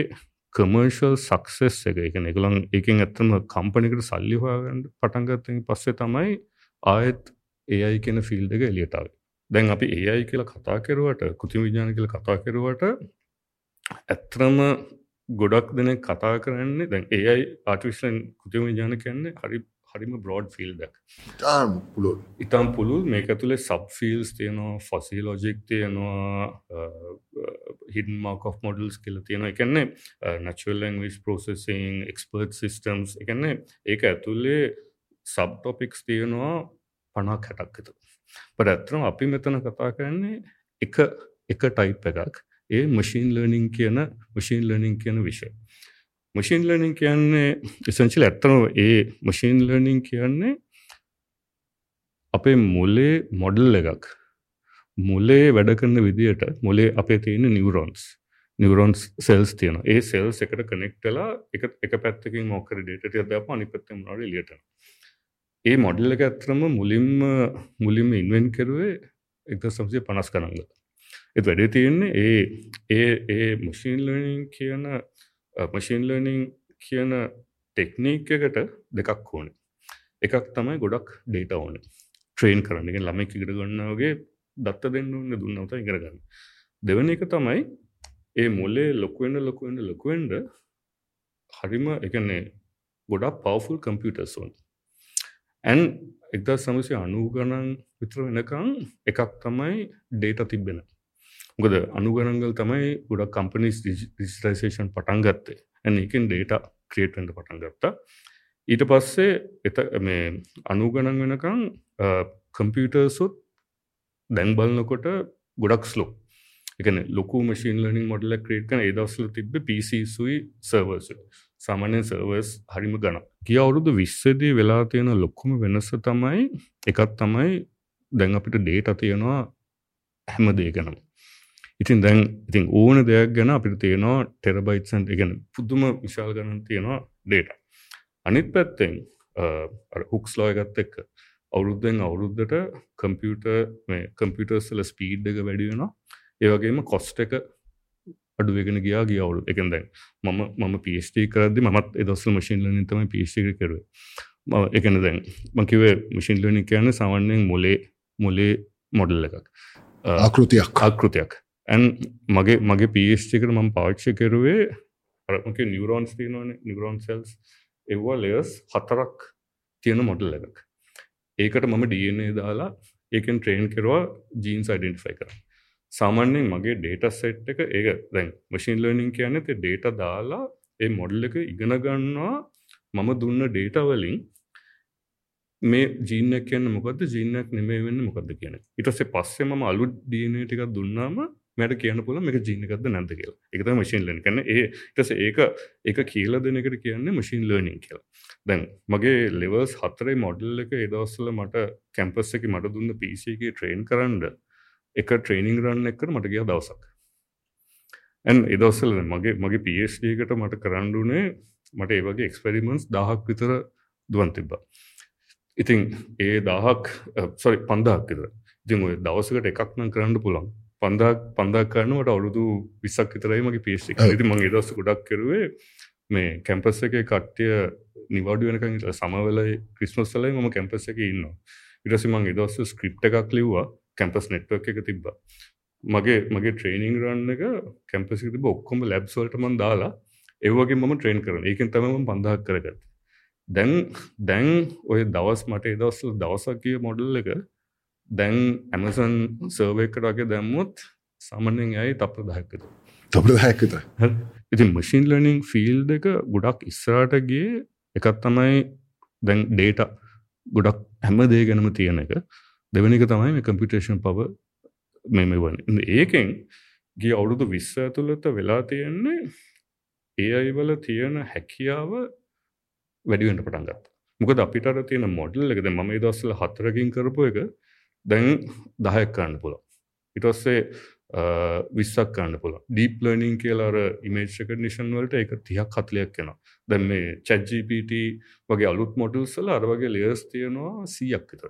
[SPEAKER 2] කමර්ශල් සක්සෙස් එක එක එකලන් එකින් ඇත්තම කම්පනිකට සල්ලි හොයාගන්න පටන්ගත්තෙන් පස්සේ තමයි ආයත් ඒයි කියෙන ෆිල්ඩ එක එලියටාව දැන් අපි ඒයි කියලා කතා කෙරුවට කෘති විඥාන කියල කතා කෙරුවට ඇත්‍රම ගොඩක් දෙන කතා කරන්නේ දැන් ඒයි ආටිවිශලන් කෘති විඥාන කියන්නේ හරි හරිම බ්‍රෝඩ් ෆිල්ඩක්
[SPEAKER 1] පුළුල්.
[SPEAKER 2] ඉතාම් පුළුල්. මේක ඇතුළේ සබ් ෆිල්ස් තියෙනවා ෆසී ලෝජික් තියෙනවා හිඩන් මාක් of මොඩල්ස් කියල තියෙන එකන්නේ නචුවල්ලන් විස් පෝසෙසින් එක්ස්පර්ට් සිිස්ටම්ස් එකන්නේ ඒක ඇතුල්ලේ සබ් ටොපික්ස් තියෙනවා පනක් හැටක්. එතු පට ඇත්තරම් අපි මෙතන කතා කරන්නේ එක එක ටයිප් එකක් ඒ මශීන් ලර්නිං කියන මශීන් ලර්නිං කියන විෂය. මශීන් ලර්නිං කියන්නේ එසංචිල ඇත්තනව ඒ මශීන් ලර්නිං කියන්නේ අපේ මුලේ මොඩල් එකක්. මුලේ වැඩ කරන විදියට මුලේ අපේ තියෙන නිවරොන්ස් නිවරොන්ස් සෙල්ස් තියන ඒ සෙල්ස් එකට කනෙක්ටලා එක එක පැත්තකින් මොකර ඩේට ද අනිපත්තම නඩ ලියට ඒ මොඩල් එක ඇත්‍රම මුලින්ම මුලින්ම ඉන්වෙන් කරුවේ එක්ද සම්සය පනස් කරනග එත් වැඩේ තියෙන්නේ ඒ ඒ ඒ මශීන් ලර්නිං කියන මශීන් ලර්නිං කියන ටෙක්නීක් එකට දෙකක් ඕනේ. එකක් තමයි ගොඩක් ඩේට ඕනේ. ට්‍රේන් කරන්නගෙන ළමෙක් ඉගට ගන්නවගේ දත්ත දෙන්න ඔන්න දුන්නවත ඉගරගන්න දෙවන එක තමයි ඒ මොලේ ලොකුවෙන්ඩ ලොකුවෙන්ඩ ලොකුවෙන්ඩ හරිම එකන්නේ ගොඩක් පවෆුල් කම්පියටර්ස් ඕන්. ඇන් එක්දා සමසය අනූ ගණන් විතර වෙනකං එකක් තමයි ඩේට තිබෙන. ගොද අනුගණන්ගල් තමයි ගොඩක් කම්පනිස් ඩිස්ටයිසේෂන් පටන් ගත්තේ. ඇන් එකින් ඩේට ක්‍රියට්ෙන්ට පටන් ගත්තා. ඊට පස්සේ එත මේ අනුගණන් වෙනකං කම්පියටර්සුත් දැන් බලන්නකොට ගොඩක් ස්ලෝ එකන ලොකු මශීන් ලනිින් මොඩල ක්‍රේට් කන ඒදස්ල තිබ පිසුයි සර්වර්ස සාමාන්‍යයෙන් සර්වර්ස් හරිම ගන කිය අවුරුදු විස්සදී වෙලා තියෙන ලොක්කුම වෙනස තමයි එකත් තමයි දැන් අපිට ඩේට තියෙනවා හැම දේගනම් ඉතින් දැන් ඉතින් ඕන දෙයක් ගැන අපිට තියෙනවා ටෙරබයිත්සන් ඉගෙන පුදුම විශාල් ගණන් තියෙනවා ඩේට අනිත් පැත්තෙන් හුක්ස් ලෝයගත් එක්ක අවුරුද්ධෙන් අවුරුද්ධට කම්පියුට මේ කම්පියටර්ස්ල ස්පීඩ් එක වැඩි වෙනවා. ඒවගේම කොස්ට එක අඩුවගෙන ගියා ගිය අවුරු එකෙන් දැන් මම මම පිස්ටි කරදදි මත් එදස්සල් මශීන් ලනින් තම පිස්ටි කරුව. එකන දැන් මකිවේ මශීන් ලනි කියන්න සවන්නෙන් මොලේ මොලේ මොඩල් එකක්.
[SPEAKER 1] ආකෘතියක්.
[SPEAKER 2] ආකෘතියක් ඇන් මගේ මගේ පිස්ටිකට මම පාච්ෂ කෙරුවේ අරමක නිවරෝන්ස් තියනවන නිවරෝන් සෙල්ස් එව්වා ලෙස් හතරක් තියෙන මොඩල් එකක්. ඒකට මම DNA දාලා ඒකෙන් ට්‍රේන් කෙරවා ජීන්ස් අයිඩෙන්ටිෆයි කර සාමාන්‍යයෙන් මගේ ඩේට සෙට් එක ඒක දැන් මශීන් ලර්නිින් කියන්න තේ ඩේට දාලා ඒ මොඩල් එක ඉගෙන ගන්නවා. මම දුන්න ඩේට වලින් මේ ජීනයක් කියන්න මොකද ජීනයක් නෙමේ වෙන්න මොකද කියන ඉටසේ පස්සේ ම අලු ඩන ටික දුන්නාම මැට කියන පුල මේක ජීනකද නැද කියලා. එකත මශීන් ලන කන්න ඒ ටස ඒක ඒක කියල දෙනකට කියන්නේ මශීන් ලර්නිින් කියලා. දැන් මගේ ලෙවර්ස් හතරේ මොඩල් එක එදවස්සල මට කැම්පස් එක මට දුන්න පිසිගේ ට්‍රේන් කරන්න එක ට්‍රේනිං රන්න එක්කට මට ගිය දවසක්. ඇන් එදවසල මගේ මගේ පස්ඩකට මට කරන්ඩුනේ මට ඒවගේ එක්ස්පෙරිමන්ස් දහක් විතර දුවන් තිබ්බා. ඉතින් ඒ දහක් සොරි පන්දහක් විතර. ඉතින් ඔය දවසකට එකක් නම් කරන්න පුළන් පන්දක් පන්දක් කරන්නට අවුරුදු විසක් විතරයි මගේ පිේෂි ඉති මගේ දවස ගොඩක් කරුවේ මේ කැම්පස් එක කට්ටිය නිවඩු වෙනක සමවලයි ක්‍රිස්මස්සලයි මම කැම්පස් එක ඉන්න ඉරසි මං ඉදවස්ස ස්ක්‍රිප්ට එකක් ලිව්වා කැම්පස් නෙට්වක් එක තිබ්බ. මගේ මගේ ට්‍රේනිං රන්න එක කැම්පස් තිබ ඔක්කොම ලැබ්සල්ට මන් දාලා ඒවගේ මම ට්‍රේන් කරන ඒකෙන් තමම පඳහක් කරගත් දැන් දැන් ඔය දවස් මට දවස්ල දවසක් කිය මොඩල් එක දැන් ඇමසන් සර්වයකටගේ දැම්මුත් සාමනෙන් ඇයි තප්‍ර දහක්කත
[SPEAKER 1] තප්‍ර හැකත *laughs*
[SPEAKER 2] ඉතින් මශීන් ලනිින් ෆිල් එක ගොඩක් ඉස්සරාටගේ එකත් තමයි දැන් ඩේට ගොඩක් හැම දේ ගැනම තියෙන එක. දෙවනික තමයි මේ කම්පිටේෂන් පව මෙම වන ඒකෙන් ගිය අවුරුදු විස්ස ඇතුළත වෙලා තියෙන්නේ ඒ අයිවල තියෙන හැකියාව වැඩිුවෙන්ට පටන්ගත් මොකද අපිට තියෙන මොඩල් එකද මම දස්සල හතරකින් කරපු එක දැන් දහයක් කරන්න පුළ ඉටස්සේ විස්සක් කන්න පුළ ඩීප් ලර්නිං කියලාර ඉමේජ්ක නිෂන් වලට එක තියක් හත්ලයක් කෙන දැන් මේ චැජ්ජපට වගේ අලුත් මොඩල්සල අර වගේ ලේස් තියෙනවා සීයක් විතර.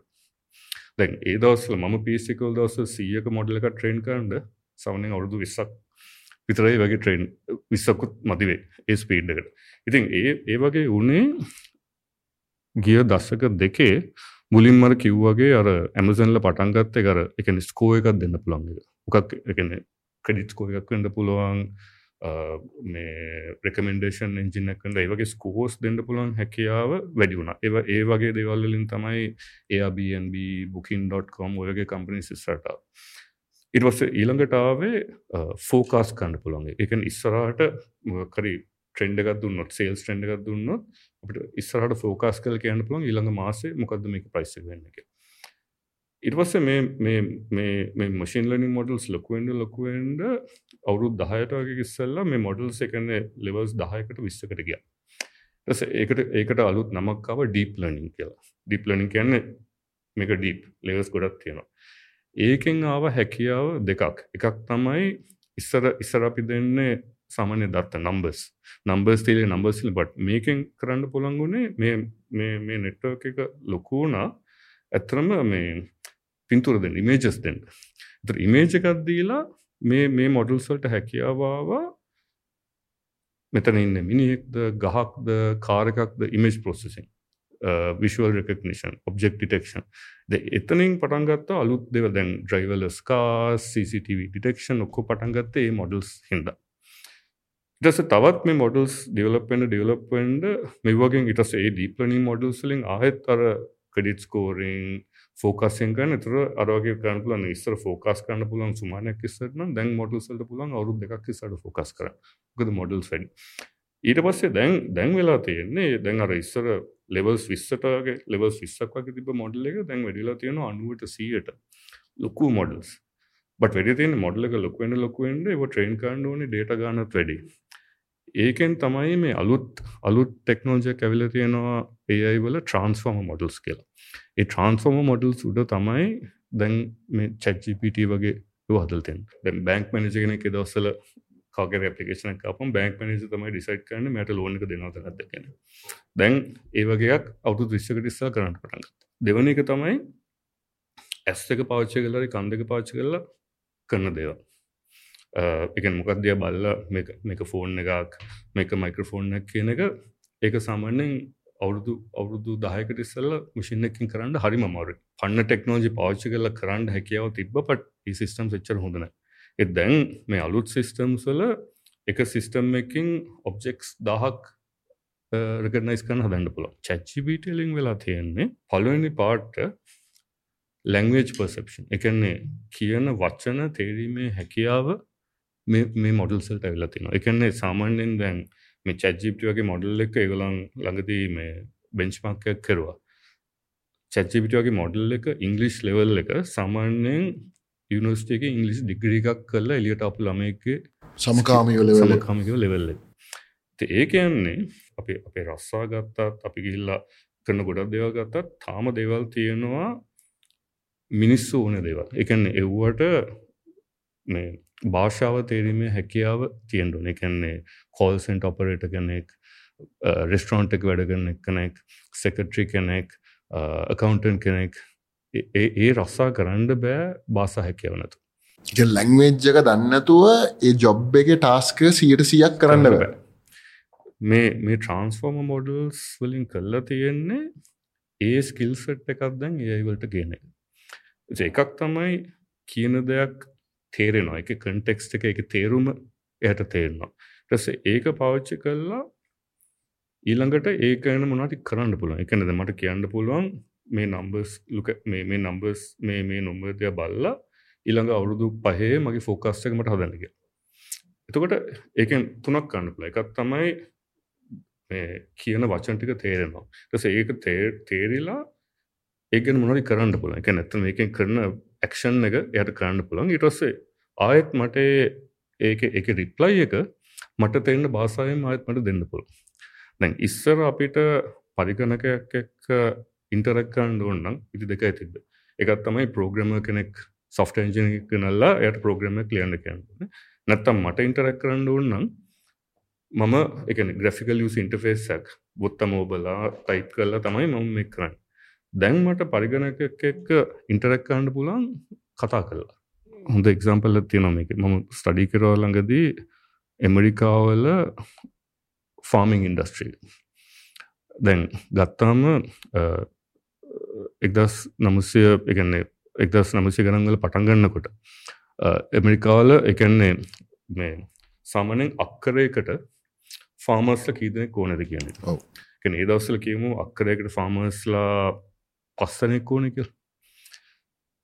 [SPEAKER 2] දැන් ඒ දවස්ල මම පිසිකල් දවස සීයක මොඩල එක ට්‍රේන් කරන්ඩ සවනෙන් අවුරුදු විස්සක් විතරයි වගේ ට්‍රේන් විස්සකුත් මතිවේ ඒ ස්පීඩ්ඩකට ඉතින් ඒ ඒ වගේ වනේ ගිය දස්සක දෙකේ මුලින්මර කිව්වගේ අර ඇමසන්ල පටන්ගත්ත කර එක ස්කෝ එකක් දෙන්න පුළන් එක. මොකක් එකන ක්‍රඩිට් කෝ එකක් වන්න පුළුවන් මේ රෙකමෙන්ඩේෂන් එන්ජිනකට ඒවගේ ස්කෝස් දෙන්න පුළුවන් හැකියාව වැඩි වුණ. ඒව ඒ වගේ දෙවල්ලින් තමයි ඒBNB බුකින්.කොම් ඔයගේ කම්පනි සිස්සට ඉටවස්ස ඊළඟටාවේ ෆෝකාස් කණ්ඩ පුළන්ගේ එකන් ඉස්සරහට කරි ට්‍රෙන්ඩ එකක් දුන්නොත් සේල්ස් ට්‍රෙන්ඩ එකක් දුන්නොත් අපට ඉස්සරහට ෆෝකාස් කල් කියන්න පුළන් ඊළඟ මාසේ මොකක්ද මේක ප්‍රයිස් වෙන්න එක ඉට පස්සේ මේ මේ මේ මේ මශන් ලනිින් මොඩල්ස් ලොකුවෙන්ඩ ලොකුවෙන්ඩ අවුරුත් දහයට වගේ ඉස්සල්ලා මේ මොඩල්ස් එකන ලෙවල්ස් දහයකට විස්සකට ගිය. ටස ඒකට ඒකට අලුත් නමක්කාව ඩීප් ලනිින් කියලා. ඩීප් ලනිින් කියන්න මේක ඩීප් ලෙවස් ගොඩක් තියෙනවා. ඒකෙන් ආව හැකියාව දෙකක්. එකක් තමයි ඉස්සර ඉස්සර අපි දෙන්නේ සාමාන්‍ය දත්ත නම්බස් නම්බස් තිලේ නම්බස්ල බට් මේකෙන් කරන්න පුළන්ගුණේ මේ මේ නෙට්වර්ක එක ලොකුණා ඇත්තරම මේ පින්තුර දෙන්න ඉමේජස් දෙන්න. ත ඉමේජ එකත් දීලා මේ මේ මොඩල්සල්ට හැකියාවා මෙතන ඉන්න මිනිෙක්ද ගහක්ද කාරකක්ද image processing visual recognition object detection ද එතනින් පටන්ගත්ත අලුත් දෙව දැන් ඩ්‍රයිවල ස්කා CCTV ඩිටෙක්ෂන් ඔක්කො පටන්ගත්තේ මොඩල්ස් හිද ටස තවත් මේ මොඩල්ස් ඩියවලපෙන්ට ඩියවලපෙන්ඩ මෙවගෙන් ඉටස ඒ ඩීපලනින් මොඩල්ස්ලින් ආහෙත් අර ක්‍රඩිට් ස්කෝරිං ෆෝකස්යෙන් ගන්න තුර අරගේ කරන්න පුලන් ඉස්සර ෆෝකස් කරන්න පුලන් සුමානයක් කිස්සරන දැන් මොඩල්සල්ට පුලන් අවරු දෙකක් සට ෆෝකස් කර ගද මොඩල් වැඩි ඊට පස්සේ දැන් දැන් වෙලා තියෙන්නේ දැන් අර ඉස්සර ලෙවල්ස් විස්සටගේ ලෙවස් විස්සක් වගේ තිබ මොඩල් එක දැන් වැඩිලා තියෙන අනුවට සීයට ලොකු මොඩල්ස් බට වැඩි තියෙන මොඩල එක ලොකුවෙන්ට ලොකුවෙන්ට ඒව ට්‍රේන් කාන්ඩ ඕන ඩේට ගන්නත් වැඩි. ඒකෙන් තමයි මේ අලුත් අලුත් ටෙක්නෝජය ඇවිල තියෙනවා ඒයි වල ට්‍රන්ස්ෆෝර්ම මොඩල්ස් කියලා. ඒ ට්‍රන්ස්ෆෝර්ම මොඩල් සුඩ තමයි දැන් මේ චැජ්ජිපිට වගේ හදල්තෙන් දැන් බැංක් මැනජගෙන එක දවසල කාගේ පපිකේෂන අප බැංක් මනජ තමයි ඩිසයිට් කරන මට ලෝනක දෙනවත ගත්තකෙන දැන් ඒවගේයක් අවුතු විශ්ක ටිස්සා කරන්න පටන්ගත් දෙවන එක තමයි ඇස් එක පාච්චය කලරි කන්දක පාච්ච කරලා කරන දේවා එක මොකක්දය බල්ල මේක ෆෝන් එකක් මේක මයික්‍රෆෝන් කියන එක ඒක සාමාන්‍යෙන් අවුරුදු අවුරුදු දායකට ඉස්සල්ල මශින්නකින් කරන්න හරි මර පන්න ටෙක්නෝජි පාච්චි කරල කරන්න හැකියාව තිබ පට ඒ සිිස්ටම් ච්චර හොඳන එ දැන් මේ අලුත් සිිස්ටම්ස්වල එක සිිස්ටම් එකින් ඔබ්ජෙක්ස් දහක් රගනයිස් කන හදන්න පුළ චච්චිබිටලිං වෙලා තියෙන්නේ පලුවනි පාට්ට ලැංවේජ් පර්සප්ෂන් එකන්නේ කියන වච්චන තේරීමේ හැකියාව මේ මොඩල්සල්ට ඇවිලා තිනවා එකන්නේ සාමාන්‍යෙන් දැන් මේ චැජ්ජිප්ටි වගේ මොඩල් එක ඒගොලන් ළඟදී මේ බෙන්ච්මක්කයක් කරුවා. චැච්චිපිට වගේ මොඩල් එක ඉංගලිෂ් ලෙවල් එක සාමාන්‍යයෙන් යුනිස්ටේක ඉංගලිස් ඩිග්‍රී එකක් කරලා එලියට අප ළමයක
[SPEAKER 1] සමකාමියෝ
[SPEAKER 2] සමකාමිකව ලෙවල්ල ඒ කියන්නේ අපේ අපේ රස්සා ගත්තත් අපි ගිල්ලා කරන ගොඩක් දේවල් ගත්තත් තාම දේවල් තියෙනවා මිනිස්සු ඕන දේවල්. එකන්න එව්වට මේ භාෂාව තේරීමේ හැකියාව තියෙන්ඩුන එකන්නේ කෝල්සෙන්ට ඔපරේට කෙනෙක් රෙස්ටරෝන්ට් එක වැඩ කරන කෙනෙක් සෙකට්‍රි කෙනෙක් අකවුන්ටන් කෙනෙක් ඒ රස්සා කරන්න බෑ බාසා හැකියවනතු
[SPEAKER 1] ලැංවේජ්ජක දන්නතුව ඒ ජොබ් එක ටාස්ක සියට සියක් කරන්න බෑ.
[SPEAKER 2] මේ මේ ට්‍රන්ස්ෆෝර්ම මොඩල්ස් වලින් කල්ලා තියෙන්නේ ඒ ස්කිල්සට් එකක් දැන් ඒවලට එක. එකක් තමයි කියන දෙයක් තේරෙනවා. එක කන්ටෙක්ස්ට එක එක තේරුම එයට තේරෙනවා. ටස ඒක පවච්චි කල්ලා ඊළඟට ඒකන මොනති කරන්න පුළුවන්? එකනද මට කියන්න පුළුවන් මේ නම්බස් ලුක මේ නම්බස් මේ මේ නොම්බදය බල්ලා ඊළඟ අවුරුදු පහේ මගේ ෆෝකස්ටක මට හදන්නක එතකොට ඒකෙන් තුනක් කන්න පුල එකත් තමයි කියන වචන්ටික තේරෙනවා. ටස ඒක තේරිලා ඒගෙන මොනි කරන්න පුල එක නැත්තම ඒකෙන් කරන ඇක්ෂන් එක යට කරන්න පුළන් ඉටස්සේ ආයෙත් මට ඒක එක රිප්ලයි එක මට තෙන්න බාසායෙන් ආයත් මට දෙන්න පුළ දැන් ඉස්සර අපිට පරිගණකයක් එක්ක ඉන්ටරක්කන්න ඕන්නම් ඉති දෙක තිබ එකත් තමයි ප්‍රෝග්‍රම කෙනෙක් සොෆ්ට එන්ජිනක නල්ලා යට ප්‍රෝග්‍රම ලියන්න කියන්න. නැත්තම් මට ඉන්ටරක් කරන්න ඕන්නම් මම එක ග්‍රෆිකල් යස් ඉන්ටෆේසක් බොත්තම ඕබලා ටයිප් කරලා තමයි මම මේ කරන්න. දැන් මට පරිගණක එක්ක ඉන්ටරක් කරන්න පුලන් කතා කරලා. හොඳ එක්සම්පල්ල තියෙනම එක මම ස්ටඩි කරව ළඟදී එමරිකාවල ෆාමිං ඉන්ඩස්ට්‍රී දැන් ගත්තාම එක්දස් නමුසය එකන්නේ එක්දස් නමුසය ගනන්වල පටන්ගන්නකොට එමරිකාවල එකන්නේ මේ සාමනෙන් අක්කරයකට ෆාමර්ස්ල කීදනෙ කෝනද කියන්නේ. ඒ දවස්සල කියමු අක්කරයකට ෆාමර්ස්ලා පස්සනෙක් ඕන කියලා.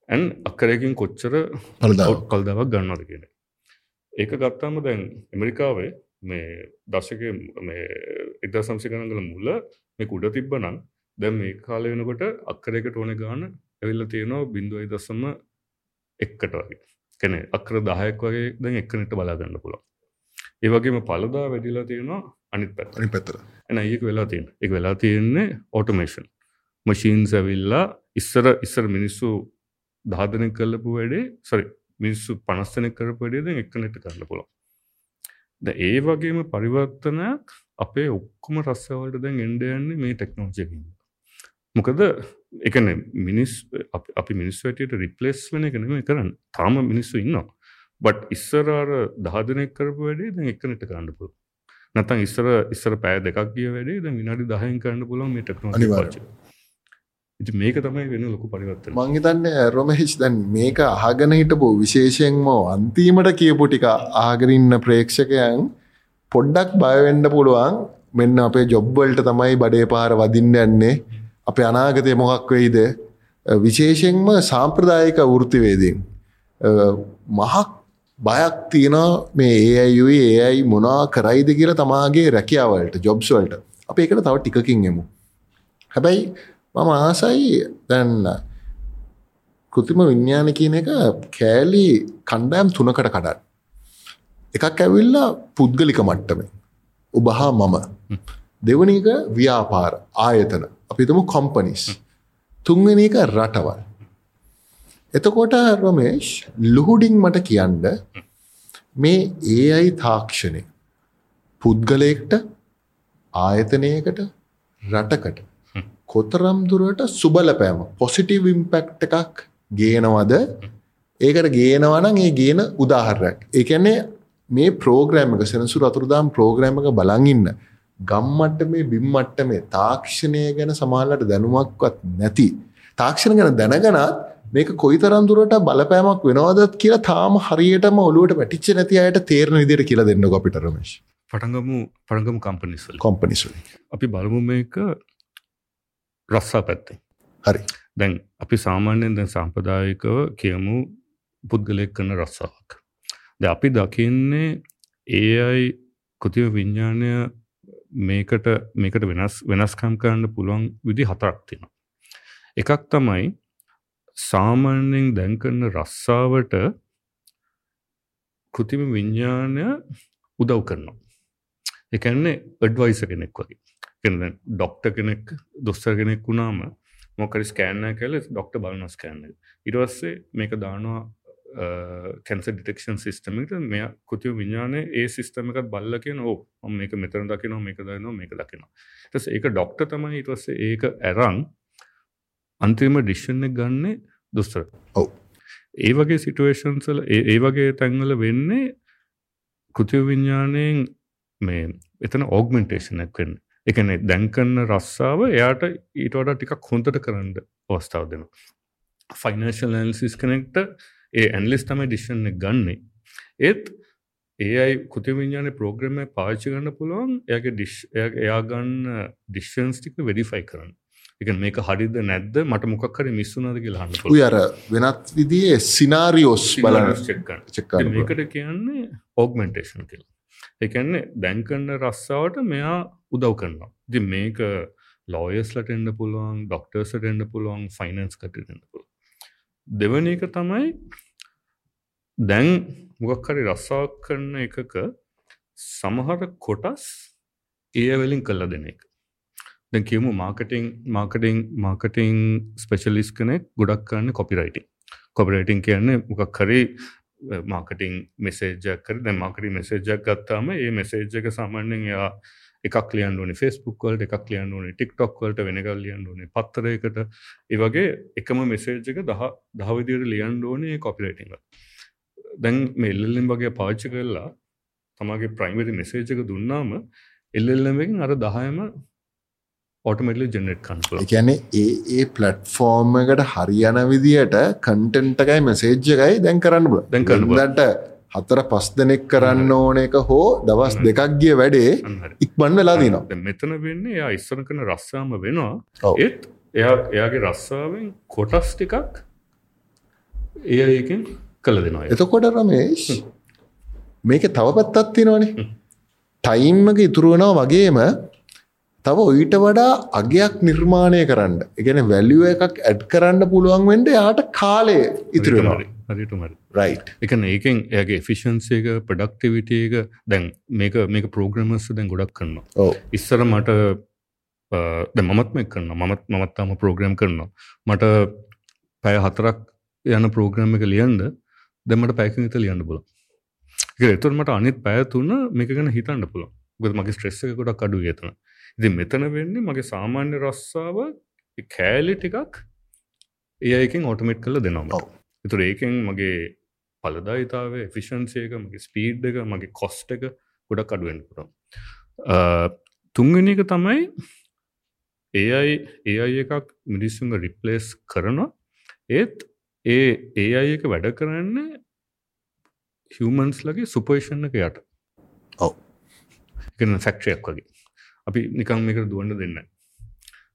[SPEAKER 2] ඇන් අක්කරයකින් කොච්චර කල්දාවක්? ගන්නවද කියන ඒක ගත්තාම දැන් ඇමරිකාවේ මේ දශක එදා සම්සි ගනගල මුල්ල මේ කුඩ තිබ්බ නම් දැම් මේ කාල වෙනකොට අක්කරයකට ඕන ගාන ඇවිල්ල තියෙනවා බිඳුවයි දසම එක්කට වගේ. කැනෙ අක්‍ර දහයක් වගේ දැන් එක්කනට බලාගන්න පුළා ඒවගේම පලදා වැඩිලා තියෙනවා අනිත් පැත්
[SPEAKER 1] පැතර
[SPEAKER 2] එන ඒක වෙලා තියෙන එක වෙලා තියෙන්නේ ඕටෝමේෂන් මශීන්ස් ඇවිල්ලා ඉස්සර ඉස්සර මිනිස්සු ධාදනය කල්ලපු වැඩේ සරි මිනිස්සු පනස්සනය කරපු වැඩේද එක්කනට කරන්න පුළො ද ඒ වගේම පරිවර්තනයක් අපේ ඔක්කොම රස්සවලට දැන් එන්ඩයන්නේ මේ ටෙක්නෝජයකින් මොකද එකන මිනිස් අපි මිනිස් වැටියට රිපලෙස් වෙන එකනම කරන්න. තාම මිනිස්සු ඉන්නවා. බට් ඉස්සරාර දහදනයක් කරපු වැඩේ දැන් එක්කනට කරන්න පුළ නැතන් ඉස්සර ඉස්සර පෑ දෙකක් ගිය වැඩේ ද විනාඩි දහයෙන් කරන්න පුළන් මේ ටෙක්නෝ. ඉති මේක තමයි වෙන ලොකු පරිවත්තන
[SPEAKER 1] මංහිතන්න රොමහිච් දැන් මේක අහගෙන හිටපු විශේෂයෙන්ම අන්තිමට කියපු ටික ආගරඉන්න ප්‍රේක්ෂකයන් පොඩ්ඩක් බයවෙන්ඩ පුළුවන්. මෙන්න අපේ ජොබ්වල්ට තමයි බඩේ පාර වදින්න යන්නේ. අප අනාගතය මොහක් වෙයිද? විශේෂෙන්ම සාම්ප්‍රදායක වෘතිවේදීන් මහක් බයක් තියෙන මේ ඒයුයි ඒයි මොනා කරයිද කියලා තමාගේ රැකියාවලට ජොබ්ස්වල්ට අප ඒකට තව ටිකකින් එමු. හැබැයි මම ආසයි දැන්න කෘතිම විඤ්ඥාන කියන එක කෑලි කණ්ඩෑම් තුනකට කඩන්න. එකක් ඇවිල්ලා පුද්ගලික මට්ටමේ. ඔබහා මම. දෙවනක ව්‍යාපාර ආයතන. අපිතම කොම්පනිස් තුන්වෙන එක රටවල්. එතකොට රොමේෂ් ලුහුඩිං මට කියන්න මේ ඒ අයි තාක්ෂණය පුද්ගලයෙක්ට ආයතනයකට රටකට කොතරම් දුරට සුබලපෑම පොසිටිව් ඉම්පෙක්් එකක් ගේනවද? ඒකට ගේනවනම් ඒ ගේන උදාහරයක් ඒකැන්නේ මේ ප්‍රෝග්‍රෑම එක සෙනසු අතුරදාම් ප්‍රෝග්‍රෑම එක බලඟඉන්න ගම්මට්ට මේ බිම්මට්ට මේ තාක්ෂණය ගැන සමාලට දැනුමක්වත් නැති. තාක්ෂණ ගැන දැනගනත් මේක කොයි තරන්දුරට බලපෑමක් වෙනවාදත් කියලා තාම හරියටම ඔලුවට වැටිච්ච නැති අයට තේරණ විදිර කියලා දෙන්න අපිට රමේශ්
[SPEAKER 2] පටගමු පළගම කම්පනිස්වල
[SPEAKER 1] කොම්පනිසු
[SPEAKER 2] අපි බලමු මේක රස්සා පැත්තේ
[SPEAKER 1] හරි
[SPEAKER 2] දැන් අපි සාමාන්‍යයෙන් දැන් සම්පදායකව කියමු පුද්ගලයෙක් කරන රස්සාවක් ද අපි දකින්නේ ඒ අයි කෘතිව විඤ්ඥානය මේකට මේකට වෙනස් වෙනස්කම් කරන්න පුළුවන් විදි හතරක් තියෙන. එකක් තමයි සාමාන්‍යයෙන් දැන් කරන රස්සාවට කෘතිම විඤ්ඥානය උදව් කරනවා. එකන්නේ අඩ්වයිස කෙනෙක් වගේ ඩොක්ට කෙනෙක් දොස්තර කෙනෙක් වුණාම මොකරි ස්කෑන්න කල ඩොක්ට බලන ස්කෑන්න ඉටවස්සේ මේක දානවා කැන්ස ඩිටෙක්ෂන් සිස්ටමට මෙය කුතිය විඤ්ඥානය ඒ සිස්ටම එකත් බල්ල කිය ම මේක මෙතර දකිනවා මේක දනවා මේක දකිනවා. ටස් ඒක ඩොක්ට තමයි ඉටවස්සේ ඒක ඇරං අන්තිම ඩිශ්ෂණ ගන්න දුස්තර.
[SPEAKER 1] ඔව්.
[SPEAKER 2] ඒ වගේ සිටුවේෂන්සල ඒ වගේ තැන්වල වෙන්නේ කෘතිය විඤ්ඥානයෙන් මේ එතන ඕගමෙන්ටේෂනක් වෙන්න එකන දැන්කන්න රස්සාාව එයාට ඊට වඩා ටිකක් හොඳට කරන්න අවස්ථාව දෙන ෆයිනර්ශල් ඇන්සිස් කනෙක්ට ඒ ඇන්ලිස් තමයි ඩිෂන් ගන්නේ. ඒත් ඒයි කුති විඤ්ඥාන ප්‍රෝග්‍රම පාච්චි ගන්න පුළුවන් එයාගේ ඩිශ් එයා ගන්න ඩිශ්ෂන්ස් ටික වෙඩිෆයි කරන්න. එක මේක හරිද නැද්ද? මට මොකක්කර මිස්සුනාද කියලා හන්න
[SPEAKER 1] අර වෙනත් විදිේ සිනාරියෝස්
[SPEAKER 2] චෙක්කන්න
[SPEAKER 1] චෙක්කාන
[SPEAKER 2] මේකට කියන්නේ ඕගමෙන්ටේෂන් කියලා එකන්නේ දැන්කන්න රස්සාාවට මෙයා උදව් කරනවා. දි මේක ලෝයස්ලට එන්න පුළුවන් ඩොක්ටර්සට එන්න පුළුවන් ෆයිනන්ස් කටෙන්න්න පුළුව දෙවන එක තමයි දැන් මොකක්හරි රස්සාාවක් කරන එකක සමහර කොටස් ඒ වෙලින් කල්ල දෙන එක. දැ කියමු මාකටිං මාකටිං මාකටිං ස්පෙශලිස් කනෙක් ගොඩක් කරන්න කොපිරයිටිං කොපිරයිටිං කියන්නේ මොකක් හරි මාකටිං මෙසේජක් කර දැ මාකටි මෙසේජක් ගත්තාම ඒ මෙසේජ්ජක සාමාන්‍යෙන් යා එකක් ලියන් ඕනි ෆෙස්බුක්වල්ට එකක් ලියන් ඕනි ටික්ටොක්වලට වෙනකල් ලියන් ඕනි පත්තරයකට ඒවගේ එකම මෙසේජ්ජක දහ දහවිදියට ලියන් ඕනේ කොපිරයිටිං දැන් මෙල්ලින් වගේ පාච්ච කරලා තමගේ ප්‍රයිමරි මෙසේජක දුන්නාම එල්ලෙල්ලමකින් අර දහයම ඔටමටලි ජෙනට් කන්පල
[SPEAKER 1] එකැනේ ඒ ඒ ප්ලට්ෆෝර්ම් එකට හරියන විදියට කන්ටෙන්ටකයි මෙසේජ්ජකයි දැන් කරන්න
[SPEAKER 2] දැන්.
[SPEAKER 1] දට හතර පස් දෙනෙක් කරන්න ඕන එක හෝ දවස් දෙකක් ගිය වැඩේ ඉක්බන් වෙලා දිනවා.
[SPEAKER 2] දැන් මෙතන වෙන්නේ එයා ඉස්සර කරන රස්සාම වෙනවා. ඒත් එයා එයාගේ රස්සාාවෙන් කොටස් ටිකක් එය ඒකෙන් කළ දෙනවා
[SPEAKER 1] එතකොට රමේශ් මේක තව පැත්තත් තියෙනවානේ. ටයිම්මක ඉතුරුවනවා වගේම තව ඔයිට වඩා අගයක් නිර්මාණය කරන්න. එකන වැලිුව එකක් ඇඩ් කරන්න පුළුවන් වෙන්ඩ යාට කාලය ඉතුරෙනවා රයි්
[SPEAKER 2] එක ඒකෙන් ඇගේ ෆිෂන්සේක ප්‍රඩක්ටිවිටේක දැන් මේක මේක පෝග්‍රමස්ස දැන් ගොඩක් කරන්න
[SPEAKER 1] ඕ
[SPEAKER 2] ඉස්සර මට ද මමත්ම කරන්න මමත් මමත්තාම ප්‍රෝග්‍රම් කරන්න මට පැය හතරක් යන ප්‍රෝග්‍රම් එක ලියන්ද දැමට පැකිත ලියන්න පුල එතුර මට අනිත් පැයතුන්න මේක ගැන හිතන්න පුළ ගොද මගේ ස්ට්‍රෙස්ස එක ගොඩක් අඩු ඒතන ඉති මෙතන වෙන්නේ මගේ සාමාන්‍ය රස්සාාව කෑලි ටිකක් ඒයකින් ඔටමිට් කල දෙනවා. එතුර ඒකෙන් මගේ පලදායිතාව ෆිෂන්සේක මගේ ස්පීඩ් එක මගේ කොස්ට එක ගොඩක් අඩුවෙන් පුර තුන්ගෙන එක තමයි ඒයි ඒයි එකක් මිනිස්සුන්ග රිප්ලේස් කරනවා. ඒත් ඒ ඒ අය එක වැඩ කරන්න හිවමන්ස් ලගේ සුපේෂණ එක යට.
[SPEAKER 1] ඔව්.
[SPEAKER 2] එකන ෆැක්ටයක් වගේ අපි නිකම් මේක දුවන්න දෙන්න.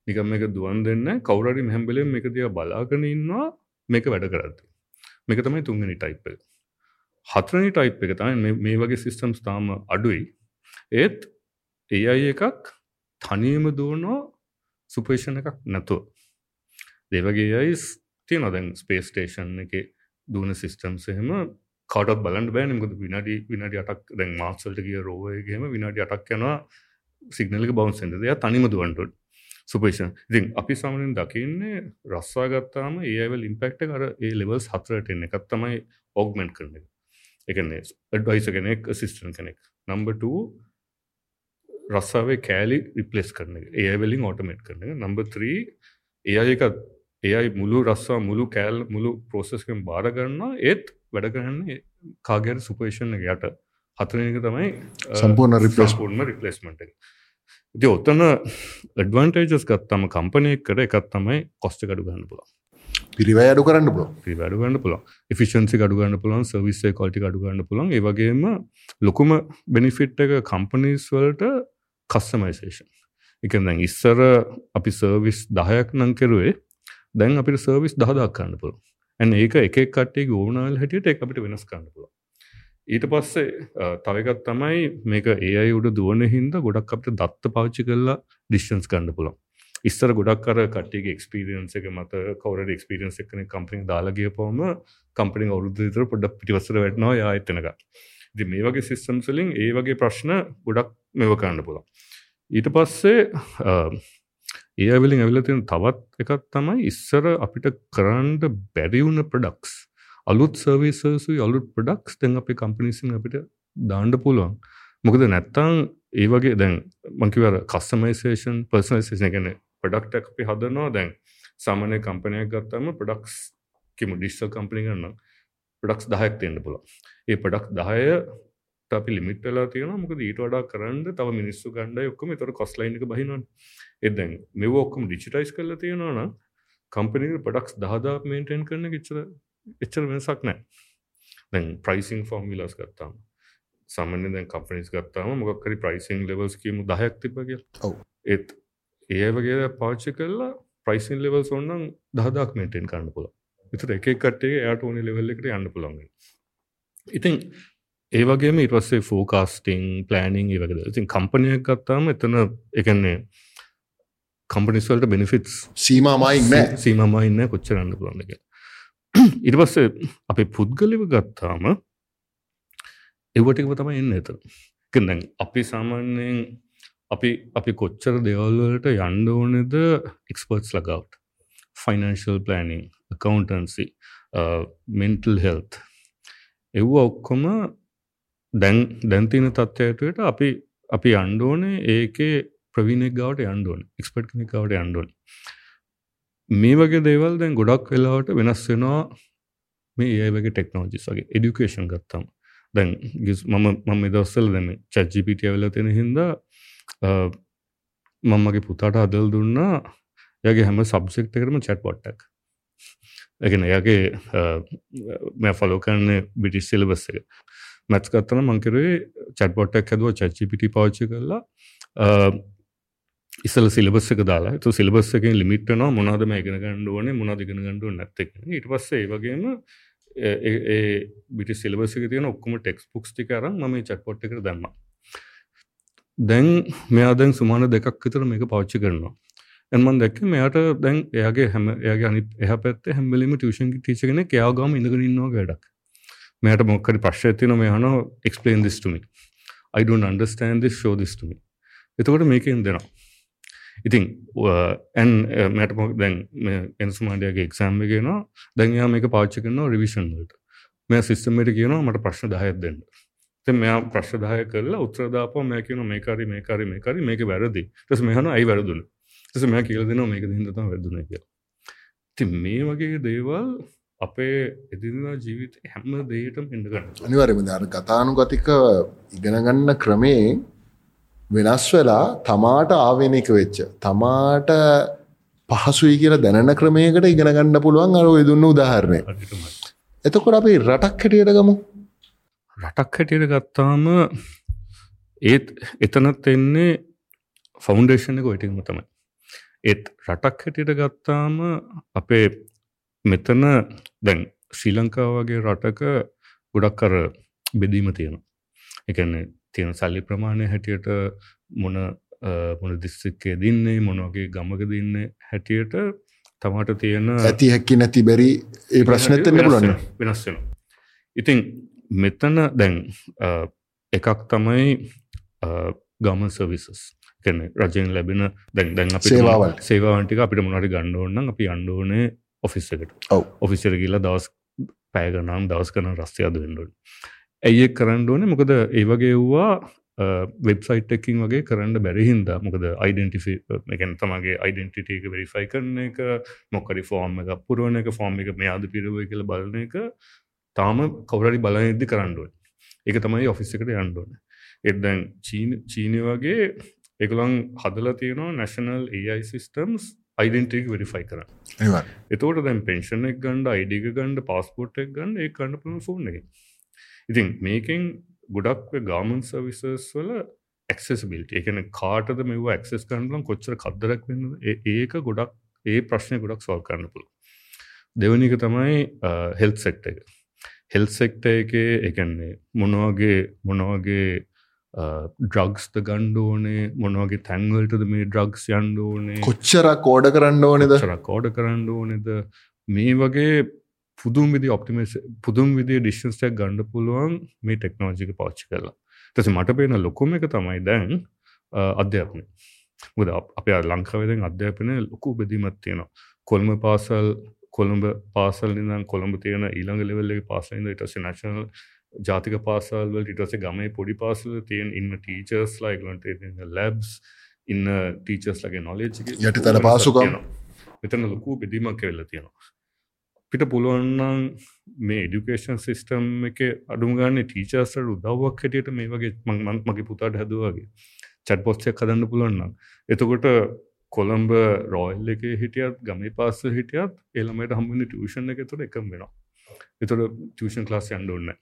[SPEAKER 2] නිකම් මේක දුවන් දෙන්න කවරරි හැම්බලෙන් එක දිය බලාගෙන ඉන්නවා මේක වැඩ කරද්දි. මේක තමයි තුන්ගනි ටයිප් එක. හතරනි ටයිප් එක තමයි මේ- මේ වගේ සිිස්ටම්ස් තාම අඩුයි. ඒත් ඒ අයි එකක් තනියම දුවනෝ සුපේෂණ එකක් නැතුව. දෙවගේ යයි තියන දැන් ස්පේස් ටේෂන් එක දුවන සිිස්ටම්ස් එහෙම කටත් බලන්න බෑ නිමකද විනාඩි විනාඩි අටක් දැන් මාක්සල්ට කිය රෝයගේම විනාඩි අටක් යනවා. සිගනලක බවන්සෙන්ද දෙය තනිම දුවන්ටුත් සුපේෂන් ඉතින් අපි සමනින් දකින්නේ රස්සා ගත්තාම ඒවල් ඉම්පෙක්ට කර ඒ ලෙවල්ස් හතරට එන්න එකත් තමයි ඔග්මෙන්ට් කරන එක. එකන්නේ ඩ්වයිස කෙනෙක් සිිස්ටන් කෙනෙක්. නම්බට රස්සාාවේ කෑලි රිපලෙස් කරන ඒවලින් ඕටමේට් කරන නම්බ 3 ඒ එක ඒයි මුළු රස්සා මුළු කෑල් මුළු පෝසෙස්කෙන් බාරගන්න ඒත් වැඩ කරන්න කාගර සුපේෂන් යට. හතරක තමයි
[SPEAKER 1] සම්පූර්ණ replace-
[SPEAKER 2] පූර්ම රිපලස්මට ඉති ඔත්තන ඩවන්ටේජස් ගත්තම කම්පනය කර එකත් තමයි කොස්ට කඩු ගන්න පුළ
[SPEAKER 1] පිරිවැය අඩු කරන්න පුලො
[SPEAKER 2] වැඩගන්න පුළන් එෆිෂන්සි ගඩුගන්න පුළන් සවිස්සේ කොල්ටි අඩුගන්න පුළන් ඒවගේම ලොකුම බෙනිෆිට් එක කම්පනීස් වලට කස්සමයිසේෂන් එක දැන් ඉස්සර අපි සර්විස් දහයක් නං කෙරුවේ දැන් අපිට සර්විස් දහදක් කන්න පුළ ඇන් ඒක එක කටේ ඕනල් හැටියට එක අපිට වෙනස් කන්න පුළ ඊට පස්සේ තවකත් තමයි මේක ඒයි උඩ දුවන හින්ද ගොඩක් අපට දත්ත පාච්චි කරලා ඩිස්ටන්ස් කන්න පුළන් ඉස්සර ගොඩක් කර කටේ එක්ස්පිරියන්ස එක මත කවර එක්ස්පිරියන්ස එකන කම්පිනික් දාලාගිය පවම කම්පනි අවුරුදු විතර පොඩක් පිටිවසර වැටනවා යාඇතනක ඉති මේ වගේ සිස්ටම් සලින් ඒ වගේ ප්‍රශ්න ගොඩක් මෙව කරන්න පුළ ඊට පස්සේ ඒ ඇවිලින් ඇවිල තියෙන තවත් එකක් තමයි ඉස්සර අපිට කරන්න බැරිවුණ ප්‍රඩක්ස් අලුත් සර්විසසු අලුත් ප්‍රඩක්ස් දැන් අපේ කම්පිනිසින් අපිට දාණ්ඩ පුළුවන්. මොකද නැත්තං ඒ වගේ දැන් මංකිවර කස්සමයිසේෂන් පර්සනයිසේෂන ගැන ප්‍රඩක්ට අපි හදනවා. දැන් සාමානය කම්පනයක් ගත්තම ප්‍රඩක්ස් කිම ඩිස්සල් කම්පනි ගන්න ප්‍රඩක්ස් දහයක් තියෙන්න්න පුළ ඒ ප්‍රඩක් දහය අපි ලිමිට්ලා තියෙන මොක ඊට වඩා කරන්න තව මිනිස්සු ගණ්ඩ ඔක්කම. තොර කොස්ලයින්ක බහිනවන්. එදැන් මෙව ඔක්කම ඩිචිටයිස් කරල තියෙනවන කම්පනික පඩක්ස් දහදා මේන්ටෙන් කරන එච්චර එච්චර වෙනසක් නෑ දැන් ප්‍රයිසිං ෆෝර්මිලස් ගත්තාම සමන දැන් කම්පනිස් ගත්තාම මොකක්කරි ප්‍රයිසිං ලෙවල්ස් කියමු දහයක් තිබගේ
[SPEAKER 1] ඔව්.
[SPEAKER 2] ඒත් ඒ වගේ පාච්චි කරලා ප්‍රයිසින් ලෙවල් ඔන්නම් දහදක් මේටෙන් කරන්න පුළ විතර එක කටේ යට ඕනි ලෙවල් එකට යන්න පුළන්ග ඉතින් ඒ වගේම ඉටස්සේ ෆෝකාස්ටිං ප්ලෑනිං වගද. ඉතින් කම්පනයක් ගත්තාම එතන එකන්නේ කම්පනිස්වල්ට බෙනිෆිටස්
[SPEAKER 1] සීමමයික් නෑ
[SPEAKER 2] සීමම ඉන්න කොච්චරන්න පුළන්න එක ඉට පස්සේ අපේ පුද්ගලිව ගත්තාම එවටිකව තම එන්න එත කදැන් අපි සාමාන්‍යයෙන් අපි අපි කොච්චර දෙවල්වලට යන්ඩ ඕනෙද? Experts ලගවට්. Financial planning accountancy mental health එව්ව ඔක්කොම දැන් දැන්තින තත්ත්වයටට අපි අපි අන්ඩෝනේ ඒකේ ප්‍රවිණෙක් ගවට යන්ඩුවන් එක්ස්පට් කෙනෙක් ගවට යන්ඩුවන් මේ වගේ දේවල් දැන් ගොඩක් වෙලාවට වෙනස් වෙනවා මේ ඒ වගේ ටෙක්නෝජිස් වගේ. එඩිකේෂන් ගත්තම්. දැන් ගිස් මම මම දස්සල් දැම චජ්ජිපිටිය වෙල තියෙන හින්ද මම්මගේ පුතාට අදල් දුන්නා යගේ හැම සබ්සෙක්ට කරම චැට් පොට්ටක් එකන එයාගේ මෑ ෆලෝ කරන්න බිටිස් සිලබස් එක. මැත්ස් ගත්තන මංකරේ චැට්පොට්ටක් හැදුව චච්චිපිටි පාච්චි කරලා. ඉස්සල සිලබස් එක දාලා තු සිලබස් එක ලිමිට්න මොනාද මේ ඉගෙන ගණ්ඩුවනේ මොනාද ඉගෙන ගණ්ඩුව නැත්තක ඉට පස්සේ ඒ වගේම ඒ බිටි සිලබස් එක තියෙන ඔක්කම ටෙක්ස් පුක්ස් ටි කරම් ම චට්පොට් එක දැම්ම. දැන් මෙයා දැන් සුමාන දෙකක් විතර මේක පච්චි කරනවා. එන්මන් දැක්ක මෙයාට දැන් එයාගේ හැම එයාගේ අනි එහ පැත්ත හැම්බලිම ටියෂන් ටිචගෙන කයාගම ඉඳගෙන ඉන්නවා වැඩක්. මෙයට මොක්කරි ප්‍රශ්ය තින මේ හන එක්ස්පලේන් දිස්ටමි I don't understand this. Show this to me. එතකොට මේකෙන් දෙනවා. ඉතින් ඇන් මැට මොක් දැන් එන්සුමාඩියගේ එක්සෑම්ම ගෙනවා දැන්යා මේක පාච්චි කරනවා රිවිෂන් වලට. මේ සිස්ටමට කියනවා මට ප්‍රශ්න දහයක් දෙන්න. ත මෙයා ප්‍රශ්දාය කරලා උත්‍රදාප මේ කියන මේකාරි මේකාරි මේකාරි මේක වැරදි. ටස් මෙහන අයි වැරදුන? ටස මෙයා කියල දෙනවා මේක හිදතම වැදදුන කිය ති මේ වගේ දේවල් අපේ එදිනා ජීවිත හැම දේටම ඉඩගන්න
[SPEAKER 1] අනිවරම දර කතානුගතික ඉගෙනගන්න ක්‍රමේ වෙනස් වෙලා තමාට ආවෙනක වෙච්ච තමාට පහසුයි කියලා දැනන ක්‍රමයකට ඉගෙන ගන්න පුළුවන් අර දුන්න උදාහරණය. එතකොට අපි රටක් හැටියට ගමු.
[SPEAKER 2] රටක් හැටියට ගත්තාම ඒත් එතනත් එන්නේ ෆෞන්ඩේෂණ එක ඔයිටිම තමයි. ඒත් රටක් හැටියට ගත්තාම අපේ මෙතන දැන් ශ්‍රී ලංකා වගේ රටක ගොඩක් කර බෙදීම තියෙන එකන්නේ තියෙන සල්ලි ප්‍රමාණය හැටියට මොන මොන දිස්සික්කේ දින්නේ මොනවගේ ගමක දින්න හැටියට තමට තියෙන
[SPEAKER 1] ඇති හැකි නැති බැරි ඒ ප්‍රශ්නත්තන්න පුලන්න
[SPEAKER 2] වෙනස් වෙන ඉතින් මෙතන දැන් එකක් තමයි ගම සවිසස් කැන රජයෙන් ලැබෙන දැන් දැන් අප
[SPEAKER 1] සේවාවල්.
[SPEAKER 2] සේවාන්ටික අපිට මොනට ගණ්ඩෝන්න අපි අන්ඩෝනේ ඔෆිස් එකට.
[SPEAKER 1] ඔව්.
[SPEAKER 2] ඔෆිසර කියලා දවස් පෑගනම් දවස් කන රස්්‍ය අද වෙන්ඩුවන් ඇයි කරන්න ඕන? මොකද ඒ වගේ වූවා වෙබ්සයිට් එකින් වගේ කරන්න බැරිහින්ද මොකද අයිඩෙන්ටිෆි එකැන තමගේ අයිඩෙන්ටිටක වෙරිෆයි කරන එක මොකරි ෆෝර්ම් එක පුරුවන එක ෆෝර්ම් එක මෙයාද පිරුව කියල බලන එක තාම කවරරි බලනදදි කරන්නුවන් එක තමයි ඔෆිස් එකට යන්ඩෝන එදැන් චීන වගේ එකළං හදල තියෙනවා national AI systems identic verify කර එතෝට දැන් පෙන්ෂන එක් ගණඩ අයිඩික ගණඩ පස්පෝට් එක් ගන්න ඒ කන්න පුළ ෆෝන් එක ඉතින් මේකෙන් ගොඩක් ගාමන් සවිසස් වල එක්සෙසිබිලිට එකන කාටද මෙව ඇක්සෙස් කරන්නලම් කොච්චර කදරක් වෙන්න ඒක ගොඩක් ඒ ප්‍රශ්නය ගොඩක් සොල් කරන්න පුළ දෙවනික තමයි හෙල් සෙක්ට එක. හෙල් සෙක්ට එක එකන්නේ මොනවගේ මොනවගේ ඩ්‍රග්ස්ත ගණ්ඩෝනේ මොනවගේ තැන්වලටද මේ ඩ්‍රග්ස් යන්ඩෝනේ
[SPEAKER 1] කොච්චර කෝඩ කරන්න ඕනෙද?
[SPEAKER 2] කෝඩ කරන්න ඕනෙද? මේ වගේ පුදුම් විදි ඔප්ටිමස් පුදුම් විදි ඩිශ්ෂන්ස්ටක් ගණඩ පුළුවන් මේ ටෙක්නෝජික පාච්චි කරලා. තැස මට පේන ලොකුම එක තමයි දැන් අධ්‍යාපනය. මුද අප ලංකාවදෙන් අධ්‍යාපනය ලොකු බෙදීමත් තියෙනවා. කොල්ම පාසල් කොළඹ පාසල් නිදම් කොළඹ තියෙන ඊළඟ ලෙවල්ලගේ පාසලද ඉටස නශනල් ජාතික පාසල්වල ඉටස ගමේ පොඩි පාසල තියෙන ඉන්න ටීචර්ස් ලයිගලන්ට ලැබ්ස් ඉන්න ටීචර්ස් ලගේ නොලේජ්
[SPEAKER 1] යටි තර පාසුකම්.
[SPEAKER 2] මෙතන ලොකු බෙදීමක් කෙවෙල්ල තියෙනවා පිට පුළුවන්නම් මේ එඩිකේෂන් සිිස්ටම් එක අඩුම ගන්න ටීචර්සට උදව්වක් හැටියට මේ වගේ මං මගේ පුතාට හැදවාගේ චැට් පොස්්චක් කදන්න පුළුවන්නම් එතකොට කොළම්බ රෝයිල් එක හිටියත් ගමේ පාස හිටියත් එළමට හම්බනි ටියෂන් එක තුළ එකම් වෙනවා. එතොට ටියෂන් ලාස් යන්ඩ ඔන්න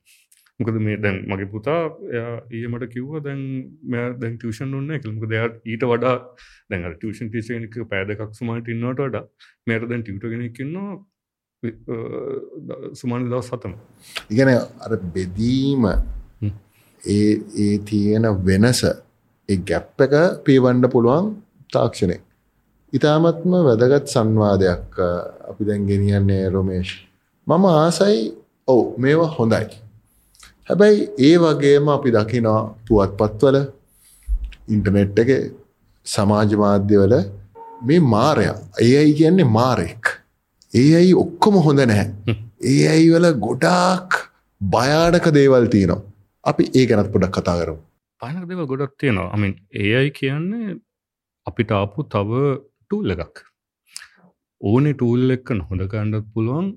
[SPEAKER 2] මොකද මේ දැන් මගේ පුතා ඒ මට කිව්ව දැන් මෙ දැන් ටියෂන් ඔන්න එකමක දෙයක් ඊට වඩා දැන් ටියෂන් ටිෂනක පෑදකක් සුමාට ඉන්නට වඩා මේට දැන් ටියටගෙනකින්නවා සුමාන දවස් සතම
[SPEAKER 1] ඉගෙන අර බෙදීම ඒ ඒ තියෙන වෙනස ඒ ගැප් එක පීවන්ඩ පුළුවන් තාක්ෂණය. ඉතාමත්ම වැදගත් සංවාදයක් අපි දැන් ගෙනියන්නේ රොමේෂ්. මම ආසයි ඔවු මේවා හොඳයි. හැබැයි ඒ වගේම අපි දකිනවා පුවත්පත්වල ඉන්ටනෙට් එක සමාජ මාධ්‍යවල මේ මාරය. ඒ අයි කියන්නේ මාරෙක් ඒ අයි ඔක්කොම හොඳ නැහැ. ඒ අයි වල ගොඩාක් භයානක දේවල් තියෙනවා. අපි ඒ ගැනත් පොඩක් කතා කරමු.
[SPEAKER 2] පයනක දෙව ගොඩක් තියෙනවා. අමින් ඒ අයි කියන්නේ අපිට ආපු තව ටූල් එකක්. ඕනේ ටූල් එක්ක හොඳ කණ්ඩත් පුළුවන්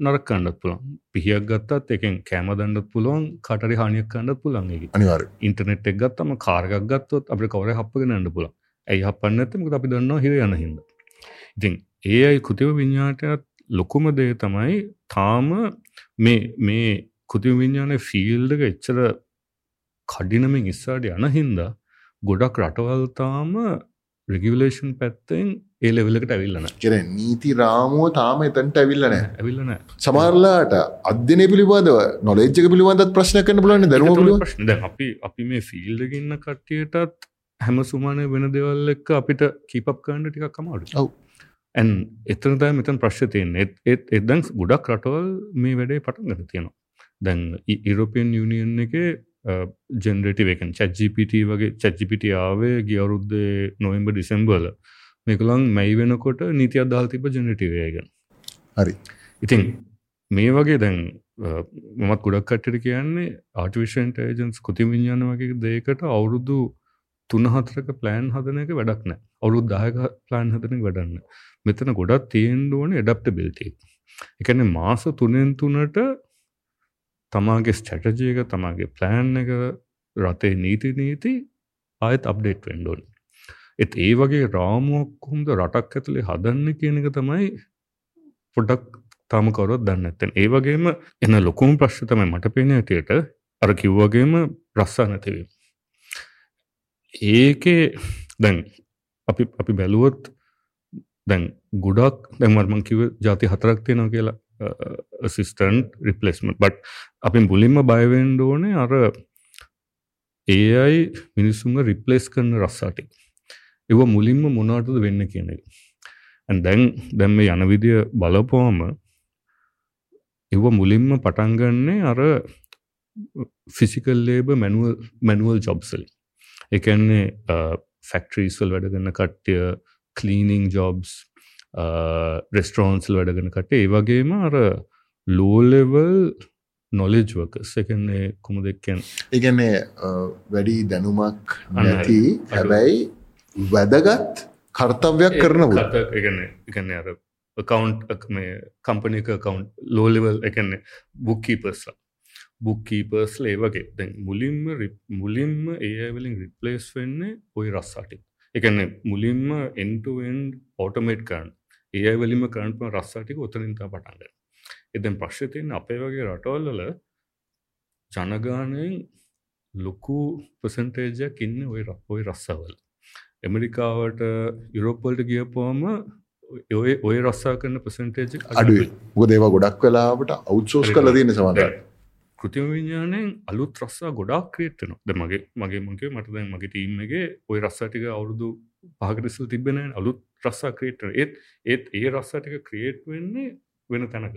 [SPEAKER 2] නරක් කණ්ඩත් පුළන් පිහියක් ගත්තත් එකෙන් කෑම දන්නත් පුළුවන් කටරි හානියක් කණ්ඩත් පුළන්ගේ
[SPEAKER 1] අනිවාර
[SPEAKER 2] ඉන්ටනෙට් එක් ගත්තම කාරගක් ගත්තොත් අපි කවර හප්පගෙන නන්න පුළ ඇයි හපන්න ඇතම අපි දන්නවා හිර යන හිද ඉතින් ඒ කෘතිව විඤ්ඥාටයත් ලොකුම දේ තමයි තාම මේ මේ කෘතිව විඤ්ඥානය ෆිල්ඩක එච්චර කඩිනමින් ඉස්සාට යන හින්දා ගොඩක් රටවල්තාම රෙගිවලේෂන් පැත්තෙන් ඒ ලෙවලකට ඇවිල්ලන
[SPEAKER 1] කෙන නීති රාමුව තාම එතන්ට ඇවිල්ලන
[SPEAKER 2] ඇවිල්ලන
[SPEAKER 1] සමරලාට අධ්‍යනය පිළිබඳව නොලේජ්ක පිළිබඳත් ප්‍රශ්න කන
[SPEAKER 2] ප්‍රශ්න. දැන් අපි අපි මේ ෆිල්ඩගන්න කට්ටියටත් හැම සුමානය වෙන දෙවල් එක්ක අපිට කීපක් කරන්න ටිකක් කමාඩු
[SPEAKER 1] ඔව්.
[SPEAKER 2] ඇන් එතන තෑ මෙතන් ප්‍රශ්්‍ය තියෙන් එත් එදැන් ගොඩක් රටවල් මේ වැඩේ පටන් ගත තියෙනවා. දැන් ඉරෝපියන් යුනියන් එක ජෙනරටි වකන් චජිපිට වගේ චජිපිට ආවේ ගියවරුද්දේ නොවම්බ ඩිසෙම්බර්ල මේකළං මැයි වෙනකොට නීති අදහල් තිබ ජනටිවයගෙන
[SPEAKER 1] හරි.
[SPEAKER 2] ඉතින් මේ වගේ දැන් මත් ගොඩක් කට්ට කියන්නේ ආටිවිෂන් ටේජන්ස් කොති විඤ්ඥාන වගේ දෙකට අවුරුදු තුන හතරක ප්ලෑන් හදන එක වැඩක් නෑ. අවුරුත් දායක ප්ලෑන් හදන වැඩන්න මෙතන ගොඩක් තියෙන්ඩුවන එඩප්ට බිල්ටි එකන මාස තුනෙන් තුනට තමාගේ ස්ටැටජයක තමාගේ ප්ලෑන් එක රටේ නීති නීති ආයත් අප්ඩේට් වෙන්ඩෝන් එත් ඒ වගේ රාමුවක්කුම්ද රටක් ඇතුළේ හදන්න කියන එක තමයි පොඩක් තාම කවරොත් දන්න ඇත්තෙන් ඒ වගේම එන්න ලොකුම් ප්‍රශ්්‍ය තමයි මට පෙන ඇටයට අර කිව්වගේම රස්සා නැතිවීම ඒකේ දැන් අපි අපි බැලුවොත් දැන් ගොඩක් දැන්වර්මං කිව ජාති හතරක් තියෙනවා කියලා සිස්ටන්් රිපලස්මට බට් අපි මුලින්ම බයවෙන්ඩ ඕනේ අර ඒයි මිනිස්සුන්ග රිපලේස් කරන රස්සාටි. එව මුලින්ම මොනාටද වෙන්න කියන එක. දැන් දැම්ම යන විදිය බලපුවාම එව මුලින්ම පටන්ගන්නේ අර ෆිසිකල් ලේබ මැනුවල් මැනුවල් ජොබ්සල් එකන්නේ ෆැක්ට්‍රීස්වල් වැඩගන්න කට්ටිය කලීනිං ජොබ්ස් රෙස්ටරෝන්සල් වැඩගෙන කට ඒ වගේම අර ලෝලෙවල් නොලෙජ් වකස් එකන්නේ කුම දෙක්කෙන්
[SPEAKER 1] ඒගැන්නේ වැඩි දැනුමක් නැති හැබැයි වැදගත් කර්තව්යක් කරන
[SPEAKER 2] එකන එකන්නේ අර කවන්් මේ කම්පනික කවන්් ලෝලෙවල් එකන්නේ බුක්කීපස්ලා බුක්කීපර්ස්ල ඒ වගේ. දැන් මුලින්ම මුලින්ම ඒවලින් රිප්ලේස් වෙන්නේ ඔයි රස්සාටි එකන මුලින්ම එන්ටුවෙන් ඕටමේට් කරන්න. ඒ වලින්ම කරන්පම රස්සාටික ඔතනින්තා පටන්ග එදැන් ප්‍රශ්තියෙන් අපේ වගේ රටවල්ලල ජනගානයෙන් ලොකු පසන්ටේජයක් ඉන්න ඔය ඔය රස්සවල් එමරිකාවට යුරෝපල්ට ගියපුවාම ඔය ඔය රස්සා කරන පසන්ටේජ්
[SPEAKER 1] අඩුව ගොදේවා ගොඩක් වෙලාවට අවුත්සෝස් කල තියන සමට
[SPEAKER 2] කෘතිම විඤ්ඥානයෙන් අලුත් රස්සා ගොඩක් ක්‍රේට්න ද මගේ මගේ මගේ මට දැන් මගේ ටීම්මගේ ඔය රස්සාටික අවුරුදු පහකටසල් තිබෙන අලුත් රස්සා ක්‍රේට්න ඒත් ඒත් ඒ රස්සාටික ක්‍රියේට් වෙන්නේ වෙන තැනක.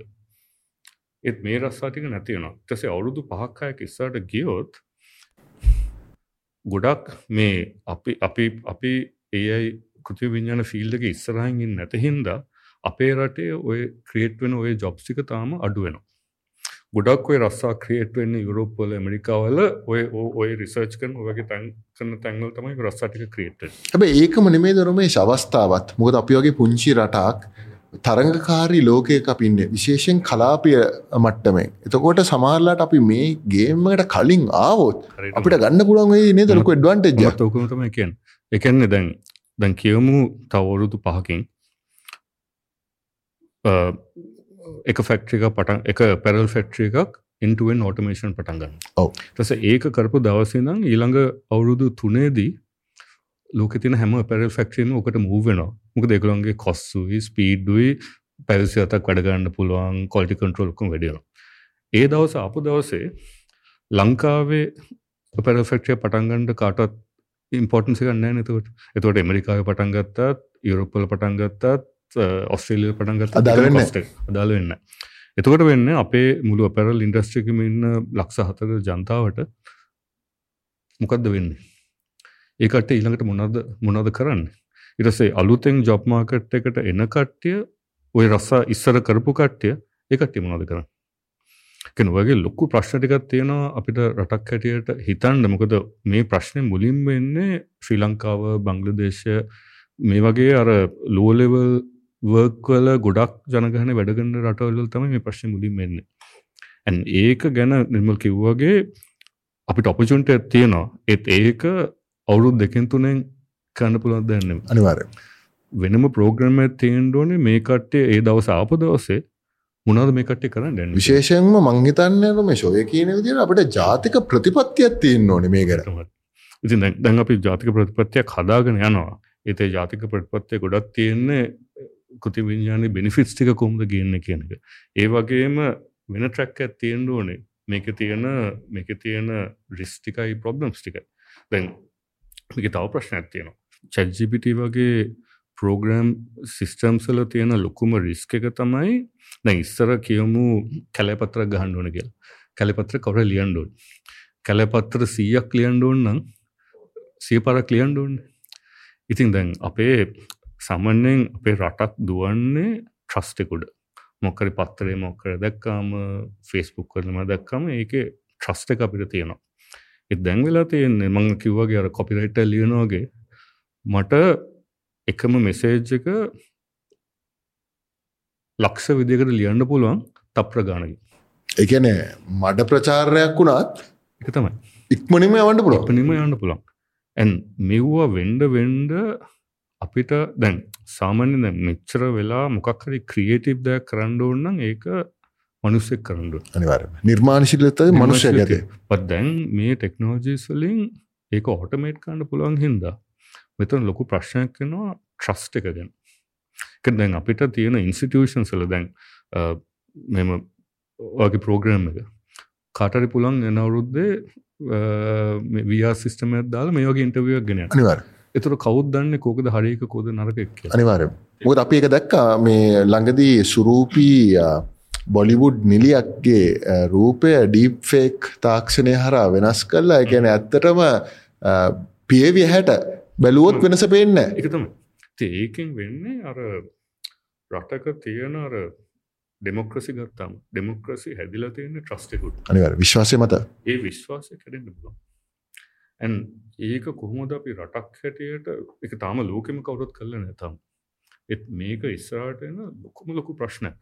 [SPEAKER 2] ඒත් මේ රස්සාටික නැතිවන තසේ අවුරුදු පහක්කායක් ඉස්සාට ගියොත් ගොඩක් මේ අපි අපි අපි ඒයි කෘති විඤ්ඥාන ෆිල්ඩක ඉස්සරහගින් නැතහින්ද අපේ රටේ ඔය ක්‍රියේට් වෙන ඔය ජොබ්සික තාම අඩුවෙනවා ගොඩක් ඔය රස්සා ක්‍රියේට් වෙන්න යුරෝප්පල ඇමරිකාවල ඔය ඔය රිසර්ච් කන ඔයගේ තැන් කරන තැන්වල් තමයි රස්සාටික ක්‍රියේට්
[SPEAKER 1] හැබ ඒකම නෙමේ දරමේ ශවස්ථාවත් මොකද අපි වගේ පුංචි රටක් තරංගකාරී ලෝකයක අපින්න විශේෂෙන් කලාපය මට්ටමෙන් එතකොට සමාරලාට අපි මේ ගේමකට කලින් ආවොත් අපිට ගන්න පුළුවන් නේ දරක ඩ්වන්ට
[SPEAKER 2] තෝකමතම එකෙන් එකන්නේ දැන් දැන් කියවමු තවරුදු පහකින් එක ෆැක්ට්‍රික පටන් එක පැරල් ෆෙක්ට්‍රිය එකක් ඉන්ටුවෙන් ඕටමේෂන් පටන්ගන්න තස ඒක කරපු දවසිනම් ඊළඟ අවුරුදු තුනේදී ලෝක තින හැම පැරල් ෆෙක්ට්‍රියම ඕකට මූවෙනවා මොක දෙකළන්ගේ කොස්සුයි ස්පීඩ්ඩුයි පැවිසිතක් වැඩගන්න පුළුවන් කොල්ටි කන්ට්‍රෝල්කුම් වැඩියන ඒ දවස අපපු දවසේ ලංකාවේ පැරෆෙක්ටය පටන්ගන්ඩ කාටත් ඉම්පෝර්ටන්සි ගන්න නතකට එතවට එමරිකාව පටන්ගත්තත් යුරෝපල පටන්ගත්තත් ඔස්ට්‍රේලිය පටන්ගත්
[SPEAKER 1] අදාළ
[SPEAKER 2] අදාල වෙන්න එතකොට වෙන්න අපේ මුළු පැරල් ඉන්ඩස්ට්‍රිකම ඉන්න ලක්ෂ හතක ජනතාවට මොකක්ද වෙන්නේ? ඒකට ඊළඟට මොනද මොනද කරන්න? ඉරසේ අලුතෙන් ජොබ්මාකට් එකට එන කට්ටිය ඔය රස්සා ඉස්සර කරපු කට්ටිය ඒකට්ටිය මොනද කරන්න? කෙන වගේ ලොක්කු ප්‍රශ්නටිකත් තියෙනවා අපිට රටක් හැටියට හිතන්ඩ මොකද මේ ප්‍රශ්නය මුලින් වෙන්නේ ශ්‍රී ලංකාව බංගලදේශය මේ වගේ අර ලෝලෙවල් වර්ක්වල ගොඩක් ජනගහන වැඩගන්න රටවල්ල තම මේ ප්‍රශ්න මුලින් වෙන්න ඇන් ඒක ගැන නිර්මල් කිව්වගේ අපිට ඔපචුන්ට තියෙනවා. ඒත් ඒක අවුරුත් දෙකින් තුනෙන් කන්න පුළුවන් දන්න
[SPEAKER 1] අනිවාරය
[SPEAKER 2] වෙනම ප්‍රෝග්‍රම තේන්ඩෝනේ මේ කට්ටේ ඒ දවස ආප දවසේ මොනද මේ කට්ටේ කරන්න
[SPEAKER 1] විශේෂයෙන්ම මංහිතන්නම මේ ශෝය කියන විදිර අපට ජාතික ප්‍රතිපත්තියක් තියෙන් ඕන මේ කර
[SPEAKER 2] ඉති දැන් අපි ජාතික ප්‍රතිපත්තියක් හදාගෙන යනවා. ඒතේ ජාතික ප්‍රතිපත්තිය ගොඩක් තියෙන්නේ කෘති විඤ්ඥානය බෙනිෆිටස් ටික කොම්ද ගන්න කියන එක. ඒ වගේම වෙන ට්‍රැක් ඇත් තියෙන්ඩ ඕනේ. මේක තියෙන මේක තියෙන රිස්ටිකයි ප්‍රොබ්ලම්ස් ටික. දැන් මේක තව ප්‍රශ්නයක් තියෙනවා. චැජ්ජිපිට වගේ ප්‍රෝග්‍රම් සිිස්ටම්සල තියෙන ලොකුම රිස්ක එක තමයි දැ ඉස්සර කියමු කැලපත්‍ර ගහන්ඩුවන කියල්. කැලපත්‍ර කොර ලියන්ඩුවන් කැලපත්‍ර සීයක් ලියන්ඩුවන් නම් සිය පරක් ලියන්ඩුවන් ඉතින් දැන් අපේ සමන්යෙන් අපේ රටක් දුවන්නේ ට්‍රස්ටෙකුඩ මොකරි පත්තරේ මොකර දැක්කාම ෆෙස්බුක් කරනම දැක්කම ඒක ට්‍රස්ට අපිට තියෙනවා. එ දැන් වෙලා තියෙන්නේ මං කිව්වගේ අර කොපිරයිට ලියනවාගේ මට එකම මෙසේජ් එක ලක්ෂ විදිකට ලියන්න පුළුවන් තප්‍ර ගානකි
[SPEAKER 1] එකන මඩ ප්‍රචාරයක් වුණත්
[SPEAKER 2] එක තමයි.
[SPEAKER 1] ඉක්මනිම යවන්න පුළුව
[SPEAKER 2] අපනිම යන්න පුළන් ඇන් මෙව්වා වෙන්ඩ වෙන්ඩ අපිට දැන් සාමාන්‍ය දැන් මෙච්චර වෙලා මොකක් හරි ක්‍රියේටිව් දෙයක් කරන්න ඕන්න ඒක මනුස්සෙක් කරන්නු
[SPEAKER 1] අනිවාර නිර්මාණශිලත මනුෂ්‍ය ගැත
[SPEAKER 2] පත් දැන් මේ ටෙක්නෝජීස් වලින් ඒක ඕටමේට් කන්න පුළුවන් හින්දා මෙතන ලොකු ප්‍රශ්නයක් වෙනවා ට්‍රස්ට එක ගැන. දැන් අපිට තියෙන ඉන්ස්ටිටියෂන් සල දැන් මෙම වගේ ප්‍රෝග්‍රම් එක. කාටරි පුළන් එනවරුද්දේ වයා සිස්ටමයක් දාල මේ වගේ ඉන්ටවියක් ගෙන
[SPEAKER 1] අනිවාර
[SPEAKER 2] එතුර කවුද දන්න කෝකද හරික කෝද නරක
[SPEAKER 1] අනිවාරය මොකද අපි එක දැක්කා මේ ළඟදී සුරූපී බොලිවුඩ් නිලියක්ගේ රූපය ඩීප් ෆේක් තාක්ෂණය හරා වෙනස් කරලා එකැන ඇත්තටම පියවිය හැට බැලුවොත් වෙනස පේන්න
[SPEAKER 2] එකතම ඒකෙන් වෙන්නේ අර රටක තියෙන අර ඩෙමොක්‍රසි ගත්තාම ඩෙමොක්‍රසි හැදිලා තියෙන ට්‍රස්ටකුට
[SPEAKER 1] අනිවර විශ්වාසය මත.
[SPEAKER 2] ඒ විශ්වාසය පුළුවන්. ඇන් ඒක කොහොමද අපි රටක් හැටියට එක තාම ලෝකෙම කවුරොත් කල්ල නැතම් එත් මේක ඉස්සරට එන ලොකුම ලොකු ප්‍රශ්නයක්.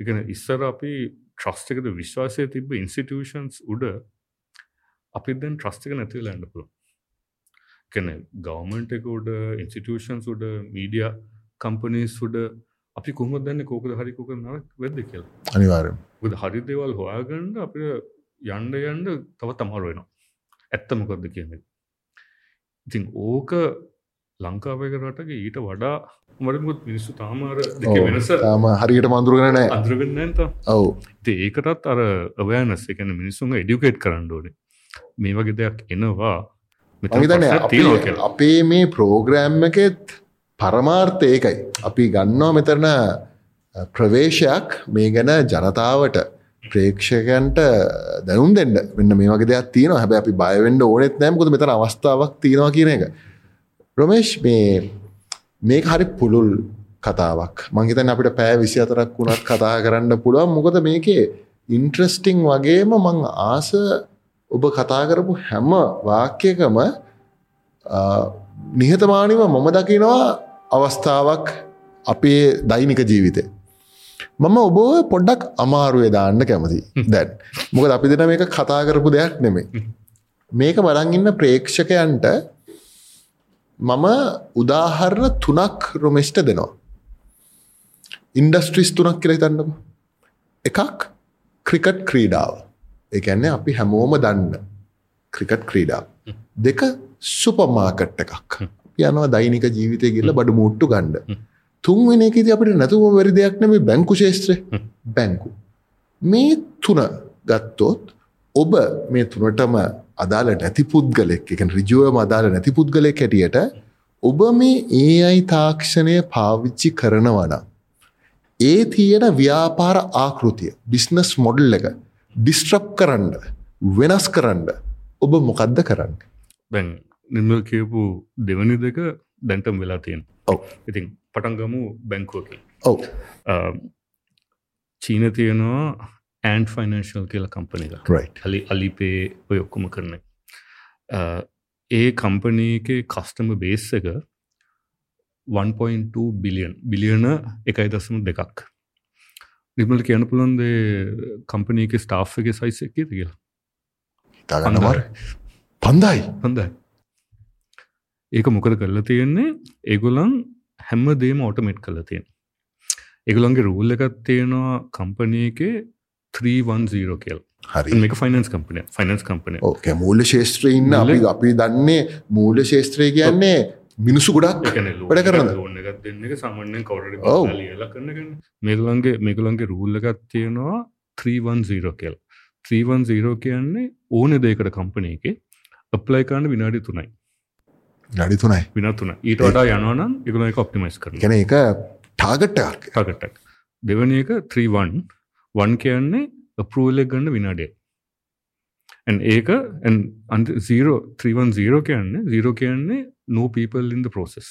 [SPEAKER 2] එකන ඉස්සර අපි ට්‍රස්ටකද විශ්වාසය තිබ ඉන්ස්ටිටියෂන්ස් උඩ අපි දැන් ට්‍රස්ටික නැතිව ලැන්න පුළුව කැන ගවමන්ට එක උඩ ඉන්ස්ටිටියෂන්ස් උඩ මීඩිය කම්පනීස් උඩ අපි කොහොම දන්න කෝකද හරිකෝක නක් වෙද්ද කියල?
[SPEAKER 1] අනිවාරය
[SPEAKER 2] හරි දේවල් හොයාගන්න අප යන්ඩ යන්ඩ තව තමහරුවෙනවා ඇත්ත මොකක්ද කියන ඉතින් ඕක ලංකාවක රටක ඊට වඩා මරමුත් මිනිස්සු තාමාර වෙනස
[SPEAKER 1] තාම හරියට මන්දුරගෙන නෑ
[SPEAKER 2] අන්ද්‍රගන්න ඇත
[SPEAKER 1] ඔවු
[SPEAKER 2] ඒකටත් අර අවෑනස් එකන මිනිස්සුන් එඩියුකේට් කරන්න ඕනේ. මේ වගේ දෙයක් එනවා.
[SPEAKER 1] අපේ මේ ප්‍රෝග්‍රෑම් එකෙත් පරමාර්ථ ඒකයි. අපි ගන්නවා මෙතරන ප්‍රවේශයක් මේ ගැන ජනතාවට ප්‍රේක්ෂකයන්ට දැනුම් දෙන්න. වෙන්න මේ වගේ දෙයක් තියෙන හැබ අපි බයවෙන්ඩ ඕනෙත් නෑමකොද මෙතන අවස්ථාවක් තියෙනවා කියන එක. රොමේෂ් මේ මේ හරි පුළුල් කතාවක්. මංහිතන් අපිට පෑ විසි අතරක් වුණත් කතා කරන්න පුළුවන්. මොකද මේකේ ඉන්ට්‍රස්ටිං වගේම මං ආස ඔබ කතා කරපු හැම වාක්‍යකම නිහතමානිව මම දකිනවා අවස්ථාවක් අපේ දෛනික ජීවිතය. මම ඔබ පොඩ්ඩක් අමාරුවේ දාන්න කැමති දැන්. මොකද අපි දෙන මේක කතා කරපු දෙයක් නෙමේ. මේක බලංඉන්න ප්‍රේක්ෂකයන්ට මම උදාහරණ තුනක් රොමෙස්ට දෙනවා. ඉන්ඩස්ට්‍රිස් තුනක් කියල තන්නක. එකක් ක්‍රිකට් ක්‍රීඩාව. එකන්නේ අපි හැමෝම දන්න ක්‍රිකට් ක්‍රීඩා දෙක සුපමාකට් එකක්. යනවා දෛනික ජීවිතය කියල බඩු මුට්ටු ගණ්ඩ තුන්වෙන එකති අපිට නැතුම වැරි දෙයක් නෙම බැංකු ශේත්‍ර බැංකු. මේ තුන ගත්තොත් ඔබ මේ තුනටම අදාළ නැති පුද්ගලෙක් එක රිජුවම අදාළ නැති පුද්ගලෙක් හැටියට ඔබ මේ ඒ අයි තාක්ෂණය පාවිච්චි කරනවන ඒ තියෙන ව්‍යාපාර ආකෘතිය බිස්නස් මොඩල් එක ඩිස්ට්‍රප් කරන්න වෙනස් කරන්න ඔබ මොකක්ද කරන්න?
[SPEAKER 2] බැන් නිර්මල් කියපු දෙවනි දෙක දැන්ටම් වෙලා තියෙන
[SPEAKER 1] ඔව.
[SPEAKER 2] ඉතින් පටන්ගමු බැංකුවකි
[SPEAKER 1] ඔව.
[SPEAKER 2] චීන තියෙනවා ඇන් ෆයිනන්ශල් කියල කම්පනි අලි අලිපේ ඔය ඔක්කොම කරන ඒ කම්පනීක කස්ටම බේස් එක 1.2 බිලියන් බිලියන එකයි දසම දෙකක්. නිමල් කියන පුළන්ද කම්පනීක ස්ටාෆ් එක සයිස එක කියලා?
[SPEAKER 1] තාගන්නවර පන්දයි.
[SPEAKER 2] හොඳයි. ඒක මොකද කරලා තියෙන්නේ? ඒගොලන් හැම්ම දේම ඕටමෙට් කල තියෙන ඒගොලන්ගේ රූල් එකත් තියෙනවා කම්පනයක 310 කියල්.
[SPEAKER 1] හරි.
[SPEAKER 2] මේක ෆයිනන්ස් කම්පනය ෆයිනන්ස් කම්පනය
[SPEAKER 1] ඕක මූල ශේත්‍රය ඉන්න අපි අපි දන්නේ මූල ශේත්‍රය කියන්නේ මිනිසු ගොඩක් වැඩ කරන
[SPEAKER 2] ඕන්න එකත් දෙන්න එක සමන්නෙන් කවර
[SPEAKER 1] ඔව්.
[SPEAKER 2] ල කරන්න මේගලන්ගේ මේගලන්ගේ රූල්ල එකත් තියෙනවා 310 කෙල් 310 කියන්නේ ඕන දේකට කම්පනය එක අප්ලයි කාන්න විනාඩි තුනයි
[SPEAKER 1] නඩි තුනයි.
[SPEAKER 2] විනතුන ඊට වඩා යනවනම් එකන එක ඔප්ටිමයිස් කරන
[SPEAKER 1] ගැන එක ටාගට්ටක්
[SPEAKER 2] ටකටක් දෙවන එක 3වන් වන් කියන්නේ අපරූලෙක් ගන්න විනාඩේ ඒක සීරෝ 310 කියන්න සීරෝ කියන්නේ නෝ පීපල් ඉන්ද පෝසෙස්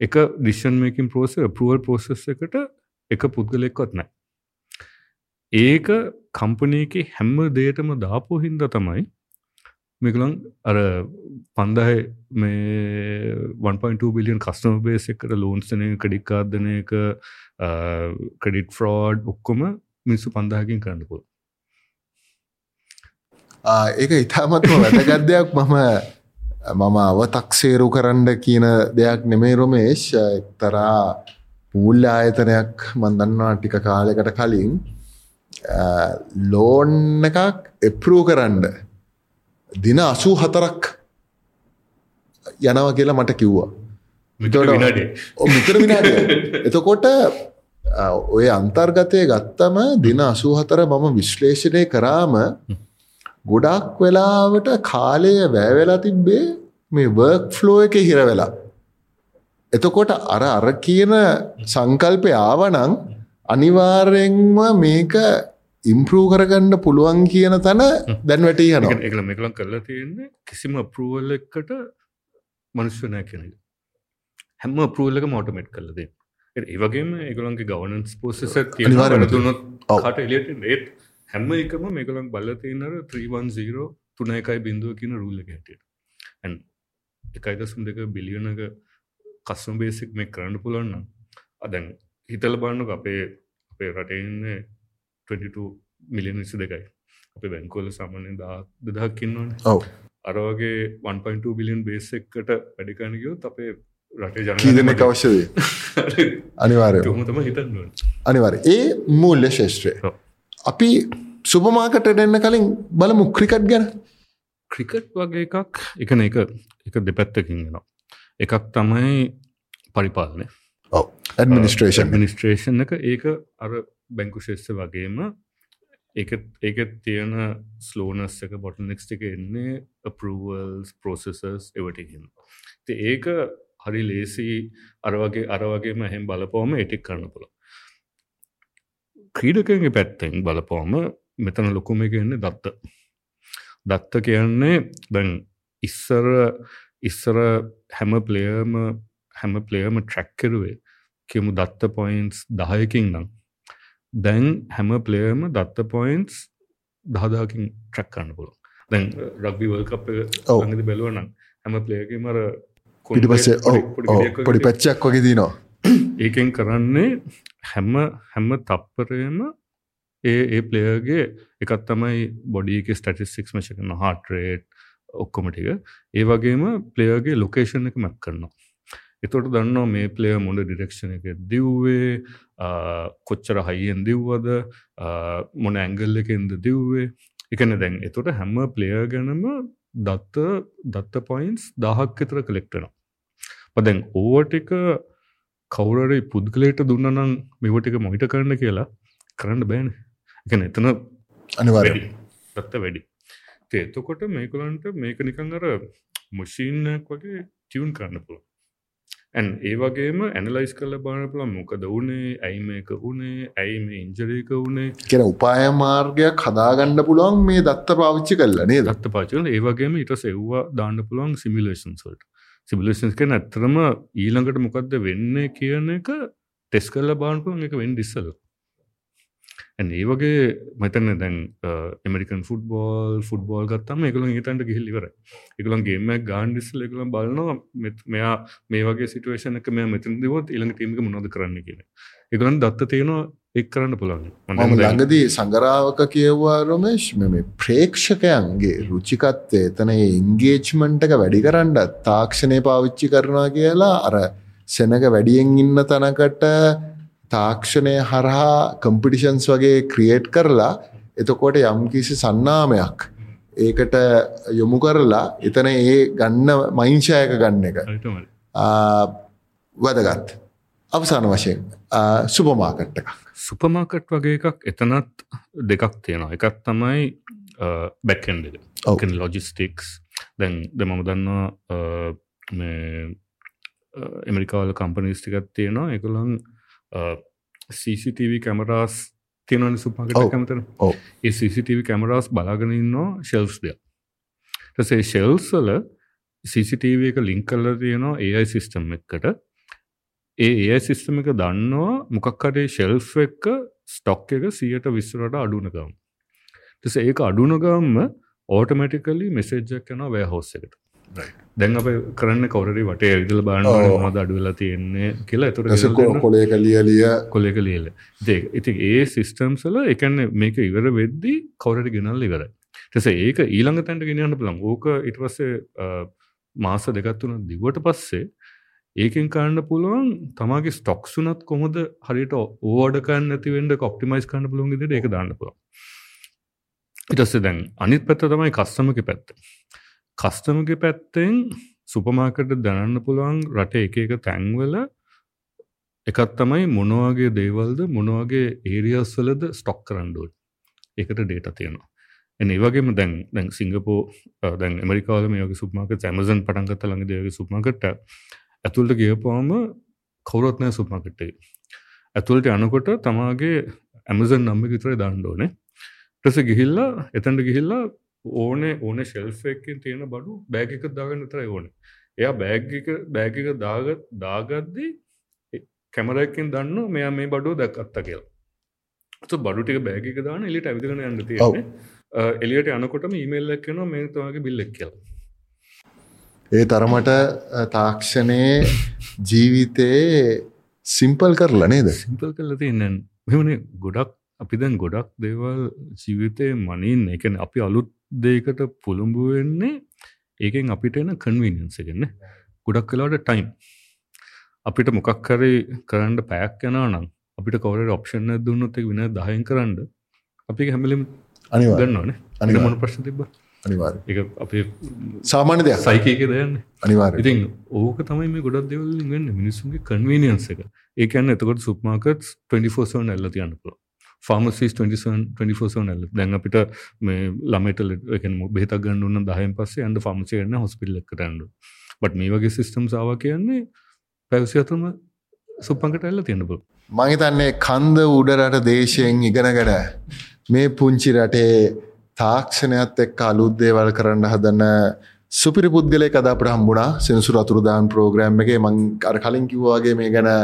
[SPEAKER 2] එක ඩිෂන් මේකින් පෝස පරුවල් පෝසෙස් එකට එක පුද්ගලෙක්කොත් නෑ ඒක කම්පනයක හැම්ම දේටම දාපෝ හින්ද තමයි මිකලං අර පන්දහ මේ 1.2 බිලියන් කස්ටම බේස එකට ලෝන්සනය කඩික්කාදන එක ක්‍රඩිට් ෆ්‍රෝඩ් ඔක්කොම මිනිස්සු පන්දාහකින් කරන්නපුල්
[SPEAKER 1] ඒක ඉතාමත්ම වැදගත්දයක් මම මම අවතක්සේරු කරන්න කියන දෙයක් නෙමේ රොමේශ් එක්තරා පූල්්‍ය ආයතනයක් මන්දන්නවා ටික කාලෙකට කලින්. ලෝන් එකක් එපරූ කරන්න දින අසූ හතරක් යනව කියලා මට කිව්වා. මිතර විනාඩ එතකොට ඔය අන්තර්ගතය ගත්තම දින අසූ හතර මම විශ්ලේෂණය කරාම ගොඩක් වෙලාවට කාලය වැෑවෙලා තිබ්බේ මේ වර්ක් ෆ්ලෝ එක හිර වෙලා. එතකොට අර අර කියන සංකල්පය ආවනං අනිවාර්යෙන්ම මේක ඉම්පරූ කරගන්න පුළුවන් කියන තැන දැන් වැටී යන
[SPEAKER 2] එකල මෙකලම් කරලා තියෙන්නේ කිසිම අපරුවල් එකට මනුෂ්‍යනය කෙනෙ හැම අපරුවල්ලක මෝටමට් කලද ඒවගේම ඒගලන්ගේ ගවනන්ස් පෝසෙස දුනොත් කට එලියට ඒත් හැම එකම මේකලම් බල්ල තියනර 310 තුන එකයි බිඳුව කියන රුල්ල හැටියට. එකයි දසුම් දෙක බිලියනක කස්සම් බේසික් මේ කරන්න පුළන්න අදැන් හිතල බාන්නක අපේ අපේ රටඉන්න 22 මිලියන විසි දෙකයි අපේ බැංකෝල සාමානය දා දෙදහක්කින්නවන
[SPEAKER 1] ඔව.
[SPEAKER 2] අරවගේ 1.2 බිලියන් බේස් එක්කට වැඩිකනගයොත් අපේ රටේ ජන
[SPEAKER 1] කීදන අවශ්‍යද *laughs* අනිවාරය
[SPEAKER 2] තම හිතන්න.
[SPEAKER 1] අනිවාර ඒ මූල්‍ය ශේෂත්‍රය අපි සුපමාකට එන්න කලින් බලමු ක්‍රිකට් ගැන.
[SPEAKER 2] ක්‍රිකට් වගේ එකක් එකන එක එක දෙපැත්තකින් ෙනවා එකක් තමයි පරිපාලනය.
[SPEAKER 1] ඇඩමිනිස්ට්‍රේෂන්
[SPEAKER 2] මිනිස්ට්‍රේෂන් එක ඒක අර බැංකු ශේෂ්‍ය වගේම ඒක ඒක තියෙන ස්ලෝනස් එක බොටනෙක්ස් එක එන්නේ අපවල්ස් පෝසෙසස් එවටකින් ඒක හරි ලේසි අරවගේ අරවගේම හැම් බලපෝම එටික් කරන්න පුළ ක්‍රීඩකගේ පැත්තෙන් බලපෝම මෙතන ලොකුම එකන්නේ දත්ත. දත්ත කියන්නේ දැන් ඉස්සර ඉස්සර හැම ප්ලේයර්ම හැම ප්ලේයර්ම ට්‍රැක්කරුවේ කියමු දත්ත පොයින්ස් දහයකින් නම්. දැන් හැම ප්ලේයර්ම දත්ත පොයින්ස් දහදාකින් ට්‍රැක් කරන්න පුළ දැන් රක්බි වල් කප් ගද බැලුව නම් හැම ප්ලේයගේ මර
[SPEAKER 1] පිටි පස්සේ පොඩි පැච්චක් වගේ දීනවා *coughs*
[SPEAKER 2] ඒකෙන් කරන්නේ හැම හැම තප්පරයම ඒ ඒ ප්ලේයර්ගේ එකත් තමයි බොඩික ස්ටටිස්ටික්ස් මශ කරන හාටරේට් ඔක්කොමටික ඒ වගේම ප්ලේයර්ගේ ලොකේෂන් එක මැක් කරනවා එතොට දන්නවා මේ ප්ලේය මොඩ ඩිරෙක්ෂණ එක දිව්වේ කොච්චර හයියෙන් දිව්වද මොන ඇංගල් එකෙන්ද දිව්වේ. එකන දැන් එතොට හැම ප්ලේය ගැනම දත්ත දත්ත පොයින්ස් දහක් එතර කලෙක්ටනවා පදැන් ඕවටික කවුරරි පුද්ගලයට දුන්නනම් මෙවටික මොහිට කරන්න කියලා කරන්න බෑන. එක එතන
[SPEAKER 1] අනිවාර
[SPEAKER 2] දත්ත වැඩි. එතකොට මේකලන්ට මේක නිකං අර මුශීනයක් වගේ ටියවන් කරන්න පුළුව ඇන් ඒ වගේම ඇනලයිස් කල බානපල මොකද වනේ ඇයි මේක වනේ ඇයි මේ ඉංජරයක වනේ
[SPEAKER 1] කෙන උපාය මාර්ගයක් හදාගන්න පුළුවන් මේ දත්ත පාවිච්චි කල්ලනේ
[SPEAKER 2] දත්ත පාචල ඒවගේම ඉට සෙව්වා දාන්න පුළුවන් සිමිලේෂන් සල්ට සිබිලේෂන්ස්ක ඇත්තරම ඊළඟට මොකක්ද වෙන්න කියන එක ටෙස් කල්ල බාන්පුන් එක වෙන් ඩිස්සල ඒ වගේ මතන්න දැන් එමරිකන් ෆුටබෝල් ෆුටබෝල් ගත්තම එකල හිතන්ට ගිහිල්ලිවර එකලන් ගේම ගාන් ඩිස්සල එකලම් බලනවා මෙයා මේ වගේ සිටුවේෂන එක මෙ මෙතන දෙවොත් ඉළඟ ටීමක මොනොද කරන්න කියන එකලන් දත්ත තියෙනවා එක් කරන්න පුළන්
[SPEAKER 1] මම ළඟදී සංගරාවක කියව්වා රොමේශ් මෙ ප්‍රේක්ෂකයන්ගේ රුචිකත්තේ එතන ඉංගේච්මන්ටක වැඩි කරන්න තාක්ෂණය පාවිච්චි කරනවා කියලා අර සෙනක වැඩියෙන් ඉන්න තනකට තාක්ෂණය හරහා කම්පිටිෂන්ස් වගේ ක්‍රියේට් කරලා එතකොට යම්කිසි සන්නාමයක් ඒකට යොමු කරලා එතන ඒ ගන්න මයිංශයක ගන්න එක වැදගත්. අවසාන වශයෙන් සුපමාකට්ට එකක්.
[SPEAKER 2] සුපමාකට් වගේ එකක් එතනත් දෙකක් තියෙනවා. එකත් තමයි බැක්කෙන්ඩ ලොජිස්ටික්ස් දැන් ද මම දන්නවා එමරිකාවල කම්පනිස්ටිකත් තියෙනවා. එකළන් CCTV කැමරාස් තියෙනනි සුපකට
[SPEAKER 1] ඔව්.
[SPEAKER 2] කැමතන. ඒ CCTV කැමරාස් බලාගෙනන්නවා ශෙල්ස් දෙයක්. ටසේ ශෙල්සල CCTV එක ලිංක් කල්ල තියෙනවා AI සිිස්ටම් එකට. ඒ AI සිිස්ටම එක දන්නවා මොකක්කරේ ශෙල්ෆ් එක්ක ස්ටොක් එක සියට විස්සරට අඩුනගම් ටස ඒක අඩුනගම්ම ඕටමටිකලි මෙසේජ්ජක් යන වෑහෝස් එකට දැන් අප කරන්න කවරරි වටේ ඇවිදල බාන. මද අඩුවෙලා තියෙන්නේ කියලා.
[SPEAKER 1] ඇස
[SPEAKER 2] එතුර
[SPEAKER 1] කොලේක ලියලිය
[SPEAKER 2] කොලෙක ලියල දේ ඉති ඒ සිිස්ටම්සල එකන්න මේක ඉවර වෙද්දි කවරට ගෙනල් ඉවර ටෙස ඒක ඊළඟ තැන්ට ගෙනන්න පුළන් ඕක ඉටවස්සේ මාස දෙගත්තුන දිවට පස්සේ ඒකෙන් කාන්න පුළුවන් තමාගේ ස්ටොක් සුනත් කොහොද හරිට ඕඩකන්න ඇතිවෙන්ට කොප්ටිමයිස් කන්න පුළුවන් ෙට එක දාන්න පුළ ඉටස්සේ දැන් අනිත් පැත්ත තමයි කස්ටමක පැත්ත කස්ටමගේ පැත්තෙන් සුපමාකට දැනන්න පුළුවන් රට එක එක තැන්වල එකත් තමයි මොනවාගේ දේවල්ද මොනවාගේ ඒරියස්වලද ස්ටොක් කරන්ඩුව එකට ඩේට තියෙනවා. එන ඒවගේම දැන් දැන් සිංගපෝ දැන් මරිකාල මේක සුප්මාක ඇමසන් පටන්ගත ළඟ දේවගේ සුප්මකට ඇතුල්ට ගියපුවාම කවුරත්නය සුප්මකට්ටේ ඇතුළට යනකොට තමාගේ ඇමසන් නම්ම විතරයි දණ්ඩෝනේ ටස ගිහිල්ලා එතැන්ට ගිහිල්ලා ඕනේ ඕන ශෙල්ෆෙක්කින් තියෙන බඩු බෑග එක දාගන්න තර ඕන. එයා බෑග්ක බෑගක දාගත් දාගද්දී කැමරැකින් දන්න මෙයා මේ බඩුව දැක්කත්ත කියලා. බඩුටික බෑගක දාන එලිට ඇවිදිගෙන යන්න තියෙන්නේ. එලියට යනකොටම ඊමේල් එක්කන මේ තමගේ බිල්ලෙක් කියල.
[SPEAKER 1] ඒ තරමට තාක්ෂණයේ ජීවිතයේ සිම්පල් කරලා නේද?
[SPEAKER 2] සිම්පල් කල තියන්න මෙමන ගොඩක් අපි දැන් ගොඩක් දේවල් ජීවිතය මනින් එකන අපි අලුත් දේකට පුළඹු වෙන්නේ ඒකෙන් අපිට එන කන්වීනියන්ස එකන්න ගොඩක් කලාට ටයිම් අපිට මොකක් කරේ කරන්න පැයක් යන නම් අපිට කවර ඔප්ෂණ දුන්නොත් එක වින දහයෙන් කරන්න අපි හැමලිම
[SPEAKER 1] අනිවා
[SPEAKER 2] ගන්නවන
[SPEAKER 1] අනිවා
[SPEAKER 2] මොන ප්‍රශ්න තිබ
[SPEAKER 1] අනිවාර
[SPEAKER 2] එක අපේ
[SPEAKER 1] සාමාන්‍ය දෙයක්.
[SPEAKER 2] සයිකයක දයන්න.
[SPEAKER 1] අනිවාර
[SPEAKER 2] ඉතින් ඕක තමයි මේ ගොඩක් දෙවලින් වෙන්න. මිනිසුන්ගේ කන්වීනියන්ස එක. ඒකන්න එතකොට සුප්මාකට් 24 ඇල්ල තියන්න පුළ ෆාමසිස් 24 ඇල්ල. දැන් අපිට මේ ළමටල බෙතක් ගන්නන්න දහයන් පස්සේ ඇන්ඩ ෆාමසියන්න හොස්පිල්ල කරන්න බට මේ වගේ සිිස්ටම් සාව කියන්නේ පැවසි අතුම සුප්පංකට ඇල්ල තියෙනපුල්
[SPEAKER 1] මහිතන්නේ කන්ද උඩරට දේශයෙන් ඉගෙනගෙන මේ පුංචි රටේ තාක්ෂණයත් එක්ක අලුත් දේවල් කරන්න හදන්න සුපිරි පුද්ගලයෙක් අද අපට හම්බුණා. සෙනසුරු අතුරුදාන් ප්‍රෝග්‍රෑම් එකේ මං අර කලින් කිව්වාගේ මේ ගැන අ,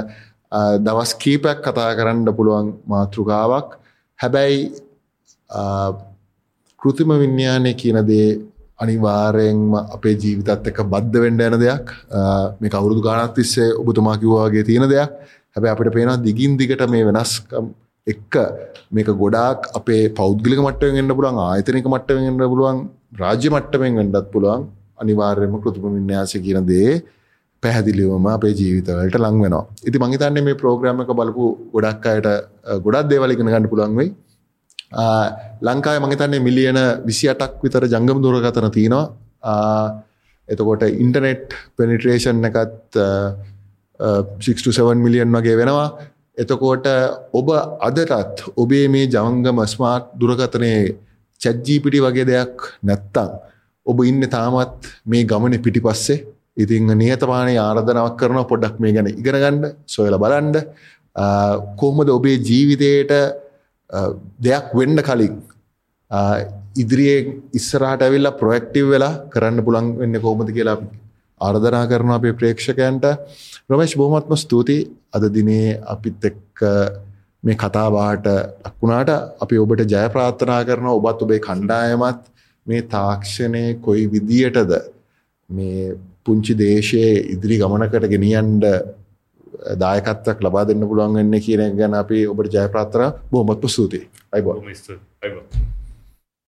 [SPEAKER 1] දවස් කීපයක් කතා කරන්න පුළුවන් මාතෘකාවක් හැබැයි අ, කෘතිම විඤ්ඥානය කියන දේ අනිවාරයෙන්ම අපේ ජීවිතත් එක බද්ධ වෙන්ඩ යන දෙයක් අ, මේ කවුරුදු ගානත් තිස්සේ ඔබතුමා කිව්වාගේ තියෙන දෙයක් හැබැ අපිට පේනවා දිගින් දිගට මේ වෙනස්කම් එක්ක මේක ගොඩාක් අපේ පෞද්ගලික මට්ටවෙන් එන්න පුළුවන් ආයතනික මට්ටවෙන් එන්න පුළුවන් රාජ්‍ය මට්ටමෙන් වෙන්නත් පුළුවන් අනිවාර්යයෙන්ම කෘතිම වින්‍යාසය කියන දේ පැහැදිලිවම අපේ ජීවිතවලට ලං වෙනවා. ඉතින් මං හිතන්නේ මේ ප්‍රෝග්‍රෑම් එක බලපු ගොඩක් අයට අ, ගොඩක් දේවල් ඉගෙන ගන්න පුළුවන් වෙයි. ආ, ලංකාවේ මං හිතන්නේ මිලියන 28ක් විතර ජංගම දුරකථන තියෙනවා. ආ, එතකොට ඉන්ටර්නෙට් පෙනිට්‍රේෂන් එකත් 6 මිලියන් වගේ වෙනවා. එතකොට ඔබ අදටත් ඔබේ මේ ජංගම ස්මාර්ට් දුරකථනයේ චැජ්ජීපිටි වගේ දෙයක් නැත්තං ඔබ ඉන්න තාමත් මේ ගමන පිටිපස්සේ ඉතිං නියතමානය ආරධනාවක් කරන පොඩ්ඩක් මේ ගැන ඉගෙනගන්න සොයල බලන්ඩ කොහොමද ඔබේ ජීවිතයට අ, දෙයක් වෙන්න කලින් අ, ඉදිරියේ ඉස්සරහට ඇවිල්ලා ප්‍රොක්ටිව් වෙලා කරන්න පුළන් වෙන්න කොහොමද කියලා අපි ආර්ධනා කරන අපේ ප්‍රේක්ෂකයන්ට. රමේශ් බොහොමත්ම ස්තුතියි. අද දිනේ අපිත් එක්ක මේ කතාවාට ලක්වුණාට අපි ඔබට ජය ප්‍රාර්ථනා කරන ඔබත් ඔබේ කණ්ඩායමත් මේ තාක්ෂණය කොයි විදියටද මේ පුංචි දේශයේ ඉදිරි ගමනකට ගෙනියන්ඩ දායකත්වක් ලබා දෙන්න පුළුවන් වෙන්න කියන එක ගැන අපි ඔබට ජය ප්‍රාර්ථනා බොහොමත්ම ස්තුතියි. අයිබෝ
[SPEAKER 2] මිස්ට